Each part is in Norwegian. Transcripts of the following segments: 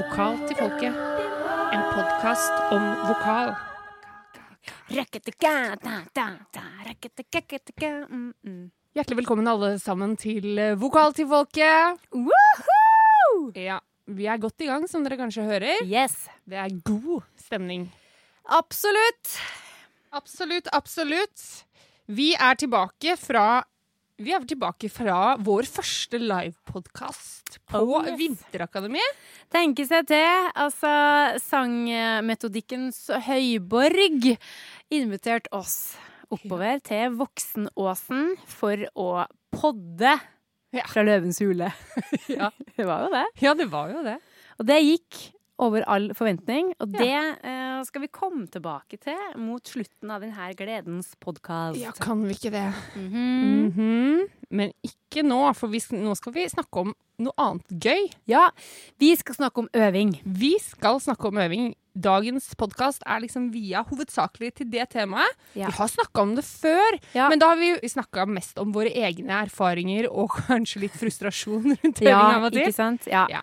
Vokal til folket. En podkast om vokal. Mm, mm. Hjertelig velkommen alle sammen til eh, Vokal til folket. Ja, vi er godt i gang, som dere kanskje hører. Yes. Det er god stemning. Absolutt. Absolutt, absolutt. Vi er tilbake fra vi er tilbake fra vår første livepodkast på Oh, yes. Vinterakademiet. Tenke seg til. Altså, sangmetodikkens høyborg inviterte oss oppover til Voksenåsen for å podde Ja. fra Løvens hule. Ja. det var jo det. Ja, det var jo det. Og det gikk over all forventning, og Ja. det eh, skal vi komme tilbake til mot slutten av denne gledens podkast. Ja, kan vi ikke det? Mhm. Mhm. Men ikke nå, for vi, nå skal vi snakke om noe annet gøy. ja, vi skal snakke om øving. Vi skal snakke om øving. Dagens podkast er liksom via hovedsakelig til det temaet. Ja. Vi har snakka om det før, Ja. men da har vi snakka mest om våre egne erfaringer og kanskje litt frustrasjon rundt det Ja, av og til. ikke sant? Ja. Ja.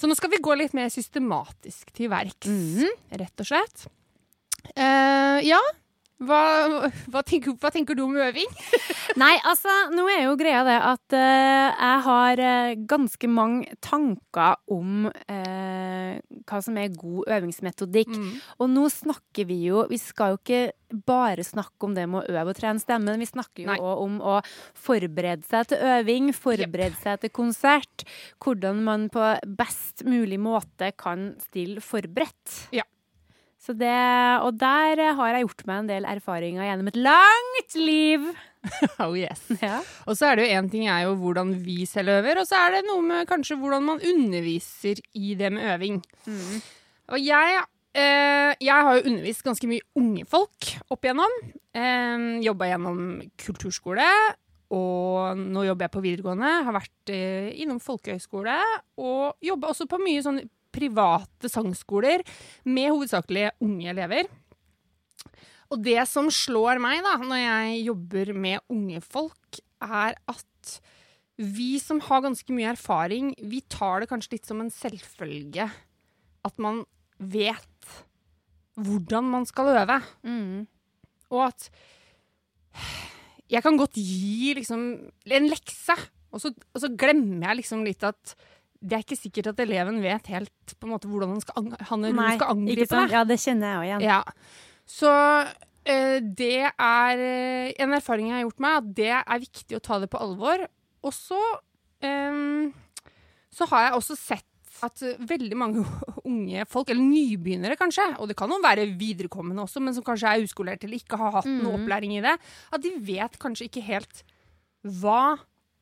Så nå skal vi gå litt mer systematisk til verks, Mhm. rett og slett. Uh, ja, hva, hva, tenker, hva tenker du om øving? Nei, altså, nå er jo greia det at uh, jeg har eh, ganske mange tanker om uh, hva som er god øvingsmetodikk. Mm. Og nå snakker vi jo Vi skal jo ikke bare snakke om det med å øve og trene stemmen. Vi snakker jo òg om å forberede seg til øving, forberede seg til konsert. Hvordan man på best mulig måte kan stille forberedt. Ja. Så det, og der har jeg gjort meg en del erfaringer gjennom et langt liv. Oh yes. Ja. Og så er det jo én ting er jo hvordan vi selv øver, og så er det noe med kanskje hvordan man underviser i det med øving. Mm. Og jeg, eh, jeg har jo undervist ganske mye unge folk opp igjennom. Eh, Jobba gjennom kulturskole, og nå jobber jeg på videregående. Har vært eh, innom folkehøyskole, og jobba også på mye sånn private sangskoler med hovedsakelig unge elever. Og det som slår meg da, når jeg jobber med unge folk, er at vi som har ganske mye erfaring, vi tar det kanskje litt som en selvfølge at man vet hvordan man skal øve. Mm. Og at jeg kan godt gi liksom en lekse, og så, og så glemmer jeg liksom litt at det er ikke sikkert at eleven vet helt på en måte hvordan han, skal, han Nei, hun skal angripe ikke sant? Ja, det kjenner jeg òg igjen. Ja. Så eh, det er eh, en erfaring jeg har gjort meg, at det er viktig å ta det på alvor. Og så em, så har jeg også sett at veldig mange unge folk, eller nybegynnere kanskje, og det kan jo være viderekommende også, men som kanskje er uskolert eller ikke har hatt noe Mhm. opplæring i det, at de vet kanskje ikke helt hva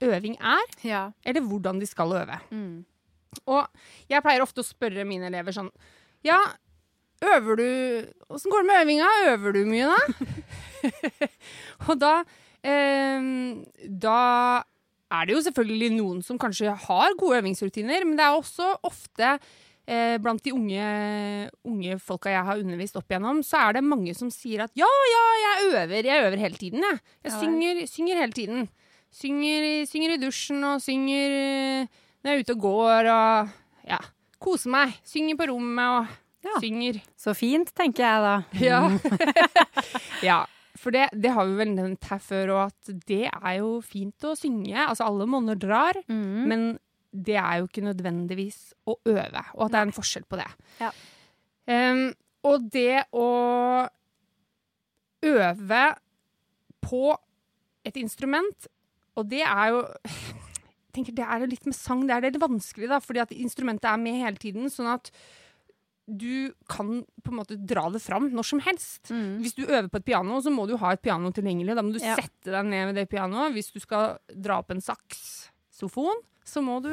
øving er, Ja. eller hvordan de skal øve. Mm. Og jeg pleier ofte å spørre mine elever sånn Ja, øver du Åssen går det med øvinga? Øver du mye, da? og da eh, Da er det jo selvfølgelig noen som kanskje har gode øvingsrutiner, men det er også ofte eh, blant de unge, unge folka jeg har undervist opp igjennom, så er det mange som sier at ja, ja, jeg øver. Jeg øver hele tiden, jeg. Jeg Ja synger, synger hele tiden. Synger, synger i dusjen og synger eh, når jeg er ute og går og ja, koser meg. Synger på rommet og Ja. synger. Så fint, tenker jeg da. Ja. ja. For det, det har vi vel nevnt her før, òg, at det er jo fint å synge. Altså alle monner drar, Mm. men det er jo ikke nødvendigvis å øve, og at det er en forskjell på det. Ja. Um, og det å øve på et instrument, og det er jo jeg tenker Det er jo litt med sang, det er litt vanskelig, da, fordi at instrumentet er med hele tiden. Sånn at du kan på en måte dra det fram når som helst. Mm. Hvis du øver på et piano, så må du ha et piano tilgjengelig. Da må du Ja. sette deg ned ved det pianoet. Hvis du skal dra opp en saksofon, så må du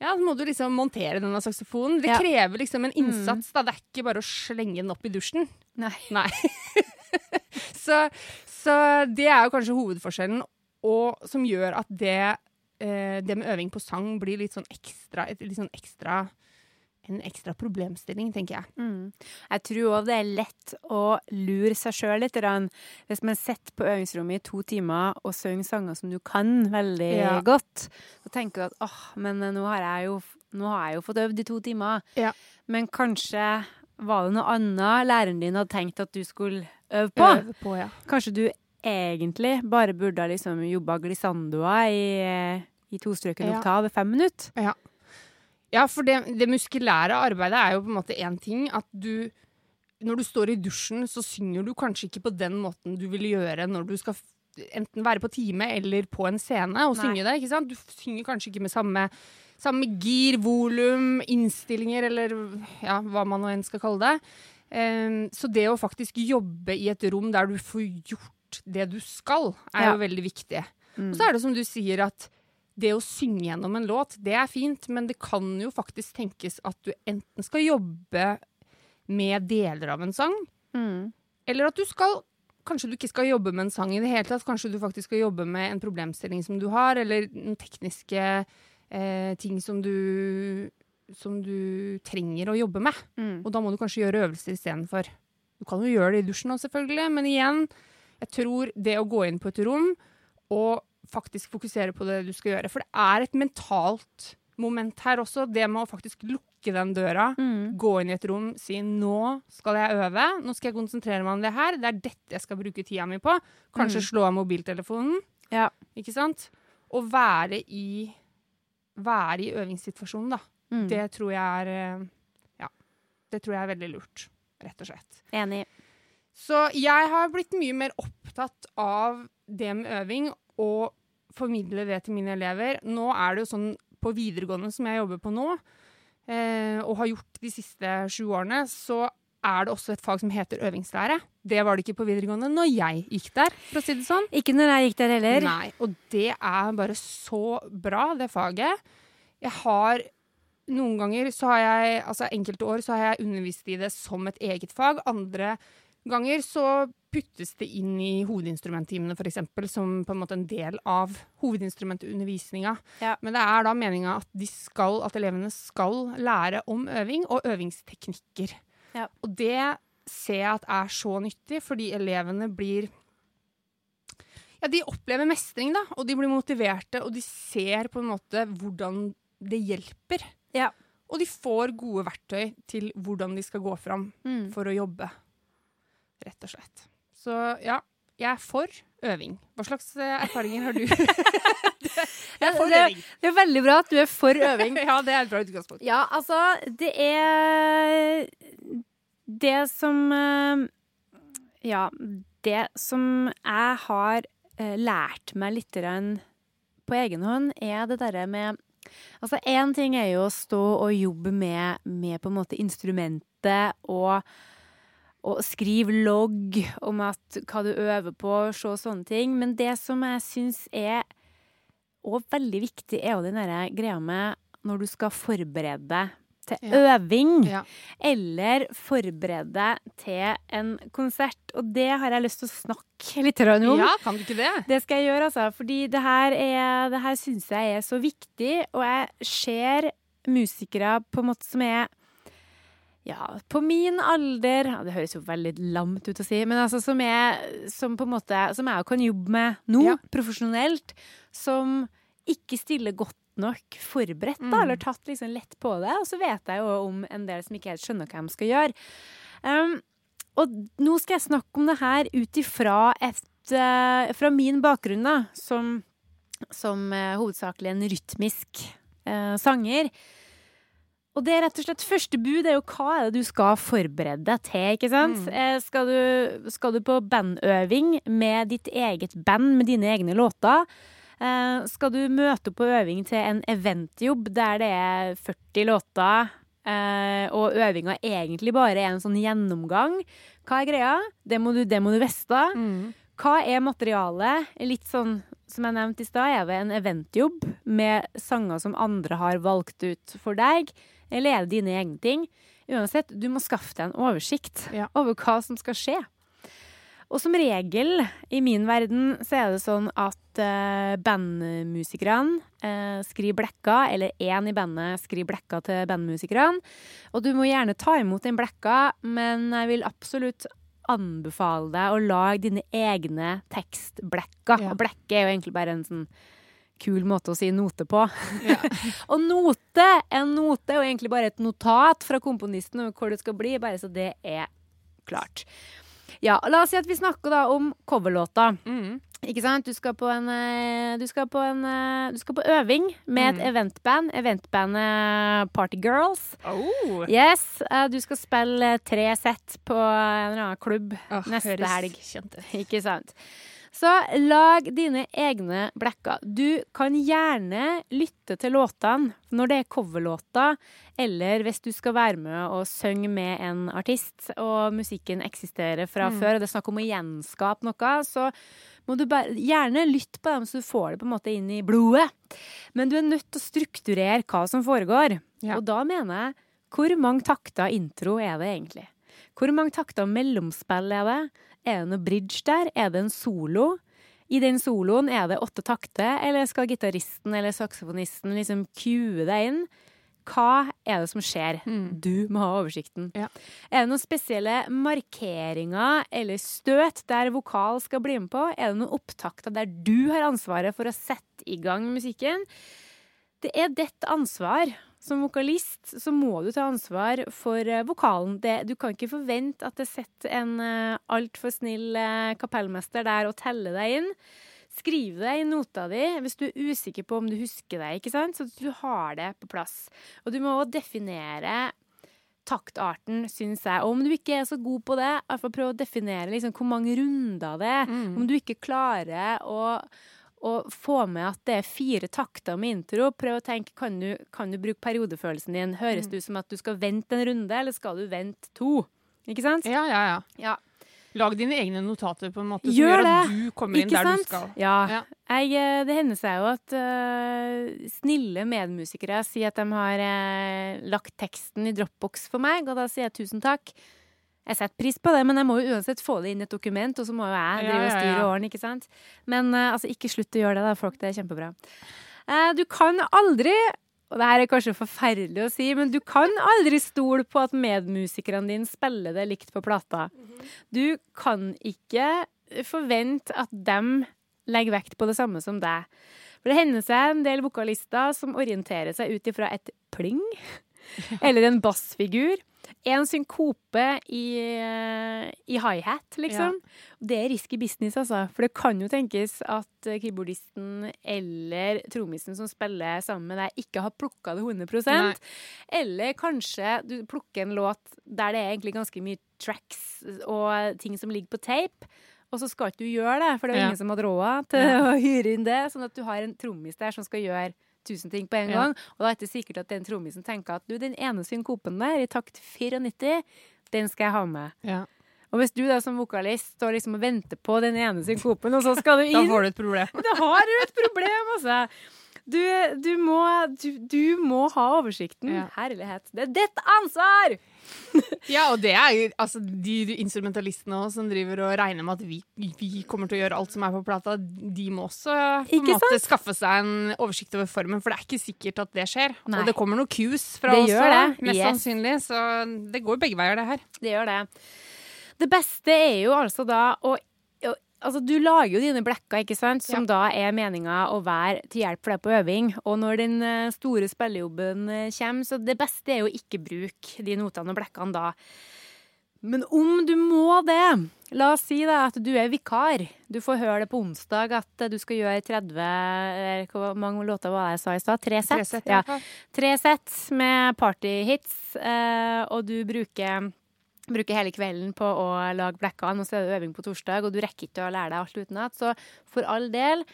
ja, så må du liksom montere denne saksofonen. Det Ja. krever liksom en innsats. da. Det er ikke bare å slenge den opp i dusjen. Nei. Nei. så, så det er jo kanskje hovedforskjellen, og som gjør at det, eh, det med øving på sang blir litt sånn ekstra, et litt sånn ekstra en ekstra problemstilling, tenker jeg. Mm. Jeg tror òg det er lett å lure seg sjøl litt. Hvis man sitter på øvingsrommet i to timer og synger sanger som du kan veldig Ja. godt, så tenker du at åh, men nå har jo, nå har jeg jo fått øvd i to timer. Ja. Men kanskje var det noe annet læreren din hadde tenkt at du skulle øve på? Øve på, ja. Kanskje du egentlig bare burde ha liksom jobba glissandoa i, i tostrøken Ja. oktav fem minutter? Ja, for det, det muskulære arbeidet er jo på en måte én ting. At du Når du står i dusjen, så synger du kanskje ikke på den måten du vil gjøre når du skal enten være på time eller på en scene og Nei. synge det. ikke sant? Du synger kanskje ikke med samme, samme gir, volum, innstillinger eller ja, hva man nå enn skal kalle det. Um, så det å faktisk jobbe i et rom der du får gjort det du skal, er Ja. jo veldig viktig. Mm. Og så er det som du sier at det å synge gjennom en låt, det er fint, men det kan jo faktisk tenkes at du enten skal jobbe med deler av en sang, Mm. eller at du skal Kanskje du ikke skal jobbe med en sang i det hele tatt. Kanskje du faktisk skal jobbe med en problemstilling som du har, eller noen tekniske eh, ting som du, som du trenger å jobbe med. Mm. Og da må du kanskje gjøre øvelser istedenfor. Du kan jo gjøre det i dusjen òg, selvfølgelig, men igjen, jeg tror det å gå inn på et rom og faktisk fokusere på det du skal gjøre For det er et mentalt moment her også. Det med å faktisk lukke den døra, Mm. gå inn i et rom, si 'nå skal jeg øve', 'nå skal jeg konsentrere meg om det her', det er dette jeg skal bruke tida mi på. Kanskje Mm. slå av mobiltelefonen. Ja. Ikke sant? Og være i, være i øvingssituasjonen, da. Mm. Det tror jeg er eh, Ja. Det tror jeg er veldig lurt, rett og slett. Enig. Så jeg har blitt mye mer opptatt av det med øving og formidle det til mine elever. Nå er det jo sånn på videregående som jeg jobber på nå, eh, og har gjort de siste sju årene, så er det også et fag som heter øvingslære. Det var det ikke på videregående når jeg gikk der, for å si det sånn. Ikke når jeg gikk der heller. Nei, og det er bare så bra, det faget. Jeg har noen ganger så har jeg, altså enkelte år så har jeg undervist i det som et eget fag. Andre ganger så puttes det inn i hovedinstrumenttimene f.eks. som på en måte en del av hovedinstrumentundervisninga. Ja. Men det er da meninga at, skal, at elevene skal lære om øving og øvingsteknikker. Ja. Og det ser jeg at er så nyttig, fordi elevene blir ja, de opplever mestring, da, og de blir motiverte, og de ser på en måte hvordan det hjelper. Ja. Og de får gode verktøy til hvordan de skal gå fram Mm. for å jobbe, rett og slett. Så ja, jeg er for øving. Hva slags eh, erfaringer har du? jeg er for det, øving. det er veldig bra at du er for øving. Ja, det er et bra utgangspunkt. Ja, altså, det er Det som eh, Ja, det som jeg har eh, lært meg litt på egen hånd, er det derre med Altså, én ting er jo å stå og jobbe med, med på en måte instrumentet og og skrive logg om at, hva du øver på, se sånne ting. Men det som jeg syns er òg veldig viktig, er jo den derre greia med når du skal forberede deg til Ja. øving, Ja. eller forberede deg til en konsert. Og det har jeg lyst til å snakke litt om. ja, kan du ikke det? Det skal jeg gjøre, altså. Fordi det her, er- det her syns jeg er så viktig. Og jeg ser musikere på en måte som er ja, på min alder ja, Det høres jo veldig lamt ut å si, men altså som jeg, Som på en måte Som jeg kan jobbe med nå, Ja. profesjonelt. Som ikke stiller godt nok forberedt, da, Mm. eller tatt liksom lett på det. Og så vet jeg jo om en del som ikke helt skjønner hva de skal gjøre. Um, og nå skal jeg snakke om det her ut ifra et uh, Fra min bakgrunn, da, som, som uh, hovedsakelig en rytmisk uh, sanger. Og det er rett og slett første bud er jo hva er det du skal forberede deg til, ikke sant? Mm. Eh, skal, du, skal du på bandøving med ditt eget band, med dine egne låter? Eh, skal du møte opp på øving til en eventjobb der det er 40 låter, eh, og øvinga egentlig bare er en sånn gjennomgang? Hva er greia? Det må du, det må du vite. Mm. Hva er materialet? Litt sånn som jeg nevnte i stad, er det en eventjobb med sanger som andre har valgt ut for deg, det dine egne ting? Uansett, du må skaffe deg en oversikt Ja. over hva som skal skje. Og som regel i min verden så er det sånn at uh, bandmusikerne uh, skriver blekka, eller én i bandet skriver blekka til bandmusikerne. Og du må gjerne ta imot den blekka, men jeg vil absolutt anbefale deg å lage dine egne tekstblekker. Ja. Og blekke er jo egentlig bare en sånn kul måte å si note på. Ja. og note, en note er jo egentlig bare et notat fra komponisten om hvor det skal bli, bare så det er klart. Ja, la oss si at vi snakker da om coverlåta. Mm. Ikke sant? Du skal på en, eh, du skal på, en, eh, du skal på øving med et Mm. eventband. Eventbandet Party Girls. Oh. Yes, eh, du skal spille tre sett på en eller annen klubb oh, neste høres helg. kjent ut. Ikke sant? Så lag dine egne blekker. Du kan gjerne lytte til låtene når det er coverlåter, eller hvis du skal være med og synge med en artist, og musikken eksisterer fra Mm. før, og det er snakk om å gjenskape noe, så må du gjerne lytte på dem så du får det på en måte inn i blodet. Men du er nødt til å strukturere hva som foregår. Ja. Og da mener jeg, hvor mange takter intro er det egentlig? Hvor mange takter mellomspill er det? Er det noe bridge der? Er det en solo? I den soloen er det åtte takter, eller skal gitaristen eller saksofonisten liksom cue deg inn? Hva er det som skjer? Mm. Du må ha oversikten. Ja. Er det noen spesielle markeringer eller støt der vokal skal bli med på? Er det noen opptakter der du har ansvaret for å sette i gang musikken? Det er ditt ansvar. Som vokalist så må du ta ansvar for eh, vokalen. Det, du kan ikke forvente at det sitter en uh, altfor snill uh, kapellmester der og teller deg inn. Skriv det i nota di hvis du er usikker på om du husker det, ikke sant? så du har det på plass. Og du må også definere taktarten, syns jeg. Og om du ikke er så god på det, prøv å definere liksom hvor mange runder det er. Mm. Om du ikke klarer å, å få med at det er fire takter med intro, prøv å tenke kan du, kan du bruke periodefølelsen din. Høres Mm. det ut som at du skal vente en runde, eller skal du vente to? Ikke sant? Ja, ja, ja. Ja. Lag dine egne notater på en måte som Gjør gjør at du kommer inn Ikke der sant? du skal. Ja. Ja. Jeg, eh, det hender seg jo at uh, snille medmusikere sier at de har uh, lagt teksten i Dropbox for meg, og da sier jeg tusen takk. Jeg setter pris på det, men jeg må jo uansett få det inn i et dokument, og så må jo jeg drive og styre årene, ikke sant? Men eh, altså, ikke slutt å gjøre det, da, folk. Det er kjempebra. Eh, du kan aldri og det her er kanskje forferdelig å si, men du kan aldri stole på at medmusikerne dine spiller det likt på plata. Du kan ikke forvente at dem legger vekt på det samme som deg. For det hender seg en del vokalister som orienterer seg ut ifra et pling, eller en bassfigur. En synkope i, eh, i high-hat, liksom. Det er risky business, altså. For det kan jo tenkes at keyboardisten eller trommisen som spiller sammen med deg, ikke har plukka det 100 Nei. Eller kanskje du plukker en låt der det er egentlig ganske mye tracks og ting som ligger på tape. Og så skal ikke du gjøre det, for det er jo Ja. ingen som har råd til å hyre inn det. Sånn at du har en trommis der som skal gjøre tusen ting på en Ja. gang. Og da er det ikke sikkert at den trommisen tenker at du, den ene synkopen der i takt 94, den skal jeg ha med. Ja. Og hvis du da som vokalist står liksom og venter på den ene synkopen, og så skal du Da inn får du et problem. Da har du et problem, altså! Du, du, må, du, du må ha oversikten. Ja. Herlighet. Det er ditt ansvar! Ja, og det er altså, de instrumentalistene også, som driver og regner med at vi, vi kommer til å gjøre alt som er på plata, de må også på en måte skaffe seg en oversikt over formen, for det er ikke sikkert at det skjer. Nei. Og det kommer noen cues fra Det oss det. mest Yes. sannsynlig, så det går begge veier, det her. Det gjør det. Det beste er jo altså da å- Altså, du lager jo dine blekker, ikke sant, som da er meninga å være til hjelp for deg på øving. Og når den eh, store spillejobben eh, kommer, så det beste er jo ikke bruke de notene og blekkene da. Men om du må det La oss si da at du er vikar. Du får høre det på onsdag at eh, du skal gjøre 30 eh, Hvor mange låter var det jeg sa i stad? Tre sett? Tre sett, ja. Tre sett med partyhits, og du bruker, bruker hele kvelden på å lage blekkene, og så er det øving på torsdag, og du rekker ikke å lære deg alt utenat. Så for all del,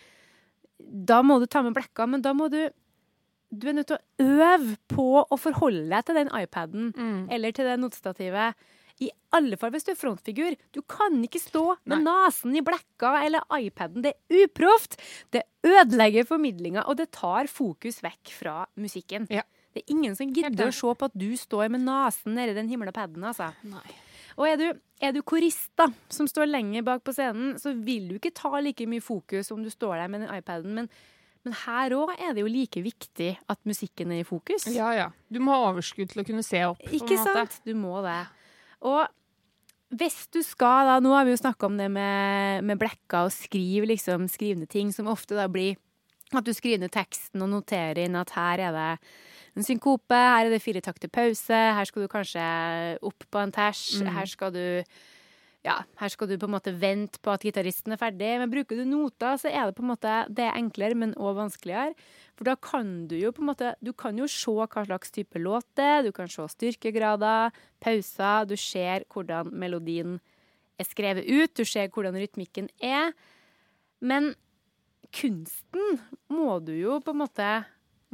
da må du ta med blekkene, men da må du Du er nødt til å øve på å forholde deg til den iPaden Mm. eller til det notestativet. I alle fall hvis du er frontfigur. Du kan ikke stå med nesen i blekka eller iPaden. Det er uproft. Det ødelegger formidlinga, og det tar fokus vekk fra musikken. Ja. Det er ingen som gidder å se på at du står med nesen nedi den himla paden, altså. Nei. Og er du, er du korist, da, som står lenger bak på scenen, så vil du ikke ta like mye fokus om du står der med den iPaden, men, men her òg er det jo like viktig at musikken er i fokus. Ja, ja. Du må ha overskudd til å kunne se opp. Ikke sant? Du må det. Og hvis du skal da, Nå har vi jo snakka om det med, med blekka og skrive liksom, skrivende ting, som ofte da blir at du skriver ned teksten og noterer inn at her er det en synkope, her er det fire takter pause, her skal du kanskje opp på en tæsj, Mm. her skal du ja, her skal du på en måte vente på at gitaristen er ferdig. Men bruker du noter, så er det på en måte det er enklere, men òg vanskeligere. For da kan du jo på en måte Du kan jo se hva slags type låt det er, du kan se styrkegrader, pauser, du ser hvordan melodien er skrevet ut, du ser hvordan rytmikken er. Men kunsten må du jo på en måte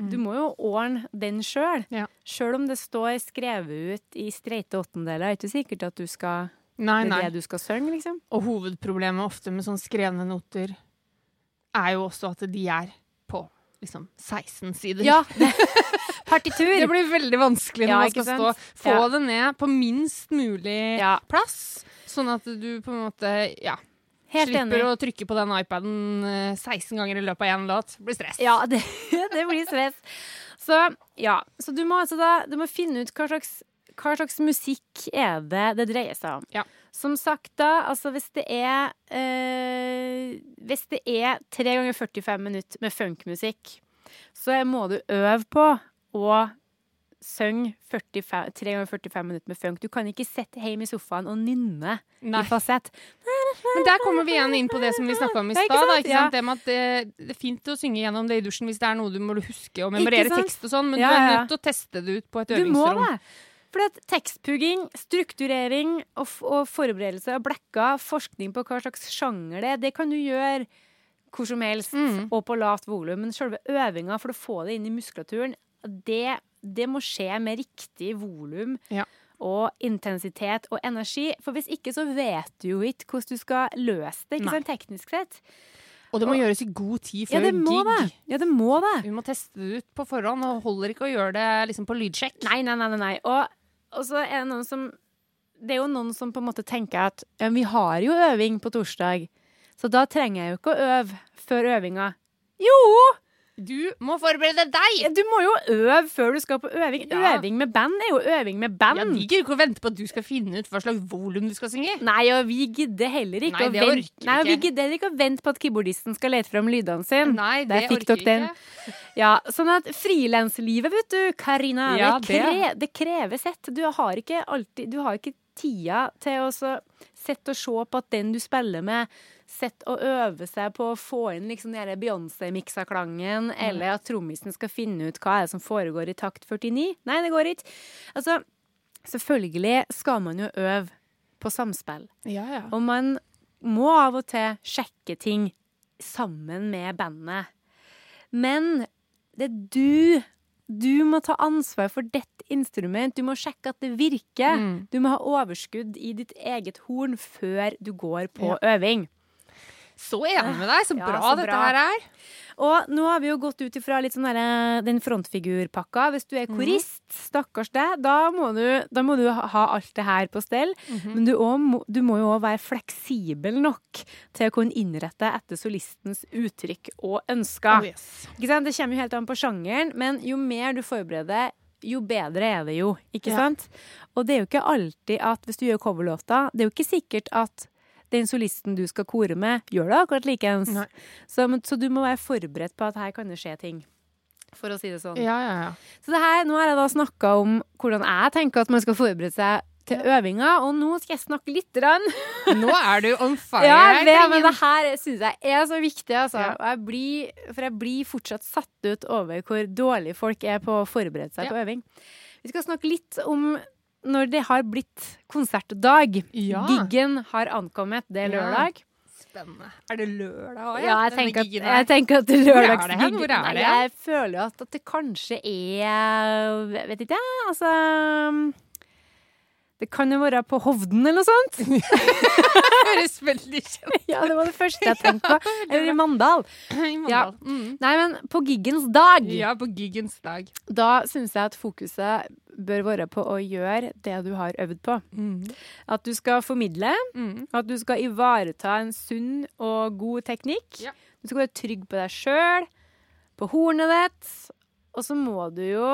Du må jo ordne den sjøl. Ja. Om det står skrevet ut i streite åttendeler, er det ikke sikkert at du skal, Nei, det nei. er det du skal synge, liksom. Og hovedproblemet ofte med sånne skrevne noter er jo også at de er på liksom 16 sider. Ja. Partitur. Det blir veldig vanskelig når Ja, man skal stå. Få Ja. det ned på minst mulig plass, sånn at du på en måte ja, Helt slipper enig. å trykke på den iPaden eh, 16 ganger i løpet av én låt. Blir stress. Ja, det, det blir stress. Så ja, så du må altså da du må finne ut hva slags, hva slags musikk er det det dreier seg om. Ja. Som sagt da, altså hvis det er øh, Hvis det er 3 ganger 45 minutter med funkmusikk, så må du øve på å synge 45, 3 ganger 45 minutter med funk. Du kan ikke sitte hjemme i sofaen og nynne Nei. i fasett. Men der kommer vi igjen inn på det som vi snakka om i Ja, stad. sant? Det med at det, er fint å synge gjennom det i dusjen hvis det er noe du må huske og memorere tekst og sånn, men Ja, du er nødt til å teste det ut på et øvingsrom. Du må det. For tekstpugging, strukturering og, og forberedelse av blekka, forskning på hva slags sjanger det er, det kan du gjøre hvor som helst Mm. og på lavt volum. Men selve øvinga for å få det inn i muskulaturen, det, det må skje med riktig volum. Ja. Og intensitet og energi. For hvis ikke så vet du jo ikke hvordan du skal løse det, ikke sant, teknisk sett. Og det må gjøres i god tid Ja, før det må gig. det. Ja, det må det. Vi må teste det ut på forhånd, og holder ikke å gjøre det liksom på lydsjekk. Nei, nei, nei. nei, nei. Og, og så er det noen som Det er jo noen som på en måte tenker at ja, vi har jo øving på torsdag, så da trenger jeg jo ikke å øve før øvinga. Jo! Du må forberede deg! Du må jo øve før du skal på øving. Ja. Øving med band er jo øving med band. Ja, De gidder ikke å vente på at du skal finne ut hva slags volum du skal synge. Nei, og vi gidder heller ikke Nei, å det vente orker vi Nei, vi gidder ikke å vente på at keyboardisten skal lete fram lydene sine. Nei, det Der fikk dere den. ikke. Ja, sånn at frilanslivet, vet du, Karina, Ja, det, kre, det krever sett. Du har ikke alltid Du har ikke tida til å sette og se på at den du spiller med, sitter og øve seg på å få inn liksom den Beyoncé-miksa-klangen, eller at trommisen skal finne ut hva er det som foregår i takt 49. Nei, det går ikke. Altså, selvfølgelig skal man jo øve på samspill. Ja, ja. Og man må av og til sjekke ting sammen med bandet. Men det er du Du må ta ansvar for ditt instrument. Du må sjekke at det virker. Mm. Du må ha overskudd i ditt eget horn før du går på øving. Så enig med deg. Så Ja, bra så dette bra. her er. Og nå har vi jo gått ut ifra litt sånn der den frontfigurpakka. Hvis du er korist, stakkars deg, da må du, da må du ha alt det her på stell. Men du, også du må jo òg være fleksibel nok til å kunne innrette etter solistens uttrykk og ønsker. Oh, yes. Det kommer jo helt an på sjangeren, men jo mer du forbereder, jo bedre er det jo, ikke Ja. sant? Og det er jo ikke alltid at hvis du gjør coverlåta, det er jo ikke sikkert at den solisten du skal kore med, gjør det akkurat likeens. Så, men- så du må være forberedt på at her kan det skje ting. For å si det sånn. Ja, ja, ja. Så det her, nå har jeg da snakka om hvordan jeg tenker at man skal forberede seg til øvinga, og nå skal jeg snakke litt. Grann. Nå er du on fire. Ja, det, men det her syns jeg er så viktig, altså. Jeg blir, for jeg blir fortsatt satt ut over hvor dårlig folk er på å forberede seg på øving. Vi skal snakke litt om når det har blitt konsertdag. Ja. Giggen har ankommet, det er lørdag. Spennende. Er det lørdag òg? Ja, jeg tenker, at, jeg tenker at det er Hvor er det. Jeg føler at, at det kanskje er Vet ikke jeg, altså Det kan jo være på Hovden eller noe sånt. høres veldig kjent Ja, det var det første jeg tenkte på. Eller i Mandal. i Ja. Mandal. Mm. Nei, men på giggens dag, Ja, på giggens dag. da syns jeg at fokuset bør være på å gjøre det du har øvd på. Mm. At du skal formidle, Mm. at du skal ivareta en sunn og god teknikk. Ja. Du skal være trygg på deg sjøl, på hornet ditt, og så må du jo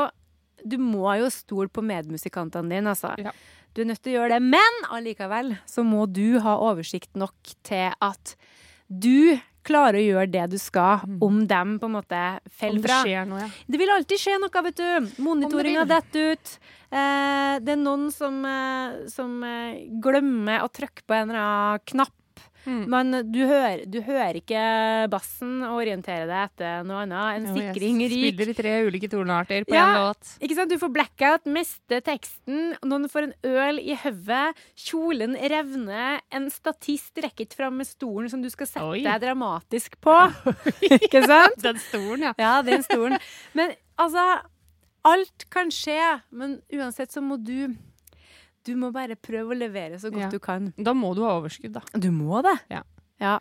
Du må jo stole på medmusikantene dine, altså. Ja. Du er nødt til å gjøre det, men allikevel så må du ha oversikt nok til at du klarer å gjøre det du skal, om dem på en måte Mm. Faller det fra. skjer noe, ja. Det vil alltid skje noe, vet du. Monitoringa det detter ut. Eh, det er noen som, eh, som eh, glemmer å trykke på en eller annen knapp. Mm. Men du hører, du hører ikke bassen og orienterer deg etter noe annet. En Jo, sikring ryker. Spiller i tre ulike tonearter på Ja. én låt. Ikke sant? Du får blackout, mister teksten, noen får en øl i hodet, kjolen revner, en statist rekker ikke fram med stolen som du skal sette Oi. deg dramatisk på. ikke sant? Den stolen, ja. Ja, den stolen. Men altså Alt kan skje, men uansett så må du Du må bare prøve å levere så godt Ja. du kan. Da må du ha overskudd, da. Du må det. Ja. ja.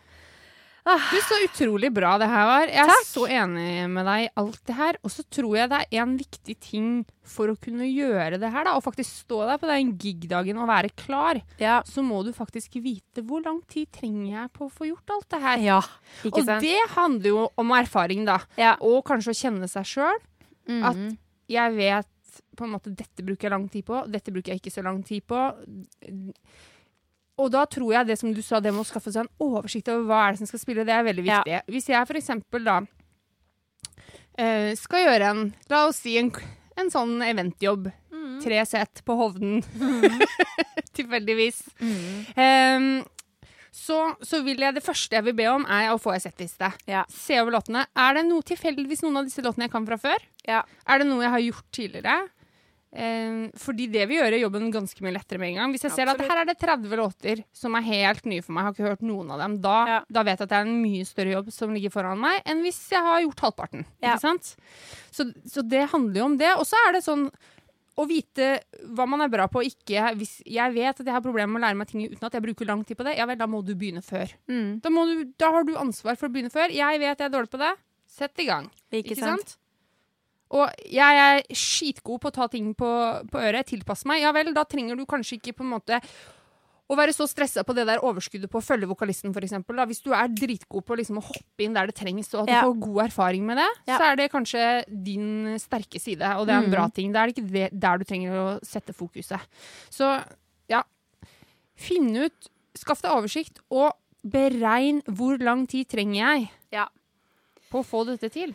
Du, Så utrolig bra det her var. Jeg er Takk. så enig med deg i alt det her. Og så tror jeg det er en viktig ting for å kunne gjøre det her, da, og faktisk stå der på den gig-dagen og være klar, Ja. så må du faktisk vite hvor lang tid trenger jeg på å få gjort alt det her. ja. Og sant? det handler jo om erfaring, da. Ja. Og kanskje å kjenne seg sjøl. At Mhm. jeg vet på en måte dette bruker jeg lang tid på, dette bruker jeg ikke så lang tid på. Og da tror jeg det som du sa, det med å skaffe seg en oversikt over hva er det som skal spille, det er veldig Ja. viktig. Hvis jeg for eksempel da eh, skal gjøre en, la oss si en, en sånn eventjobb, Mm. tre sett på Hovden, tilfeldigvis, Mm. Um, så, så vil jeg det første jeg vil be om, er å få ei settliste. Ja. Se over låtene. Er det noe tilfeldigvis noen av disse låtene jeg kan fra før? Ja. Er det noe jeg har gjort tidligere? Ehm, fordi det vil gjøre jobben ganske mye lettere med en gang. Hvis jeg ser at her er det 30 låter som er helt nye for meg, jeg har ikke hørt noen av dem, da, Ja. da vet jeg at det er en mye større jobb som ligger foran meg, enn hvis jeg har gjort halvparten. Ja. Ikke sant? Så, så det handler jo om det. Og så er det sånn å vite hva man er bra på og ikke. Hvis jeg vet at jeg har problemer med å lære meg ting uten at jeg bruker lang tid på det, ja vel, da må du begynne før. Mm. Da, må du, da har du ansvar for å begynne før. Jeg vet jeg er dårlig på det. Sett i gang. Ikke, sant? Og jeg er skitgod på å ta ting på, på øret, tilpasse meg. Ja vel, da trenger du kanskje ikke på en måte å være så stressa på det der overskuddet på å følge vokalisten, f.eks. Hvis du er dritgod på liksom å hoppe inn der det trengs, og at Ja. du får god erfaring med det, Ja. så er det kanskje din sterke side, og det er en Mm. bra ting. Da er det ikke det, der du trenger å sette fokuset. Så ja, finn ut Skaff deg oversikt, og beregn hvor lang tid trenger jeg Ja. på å få dette til.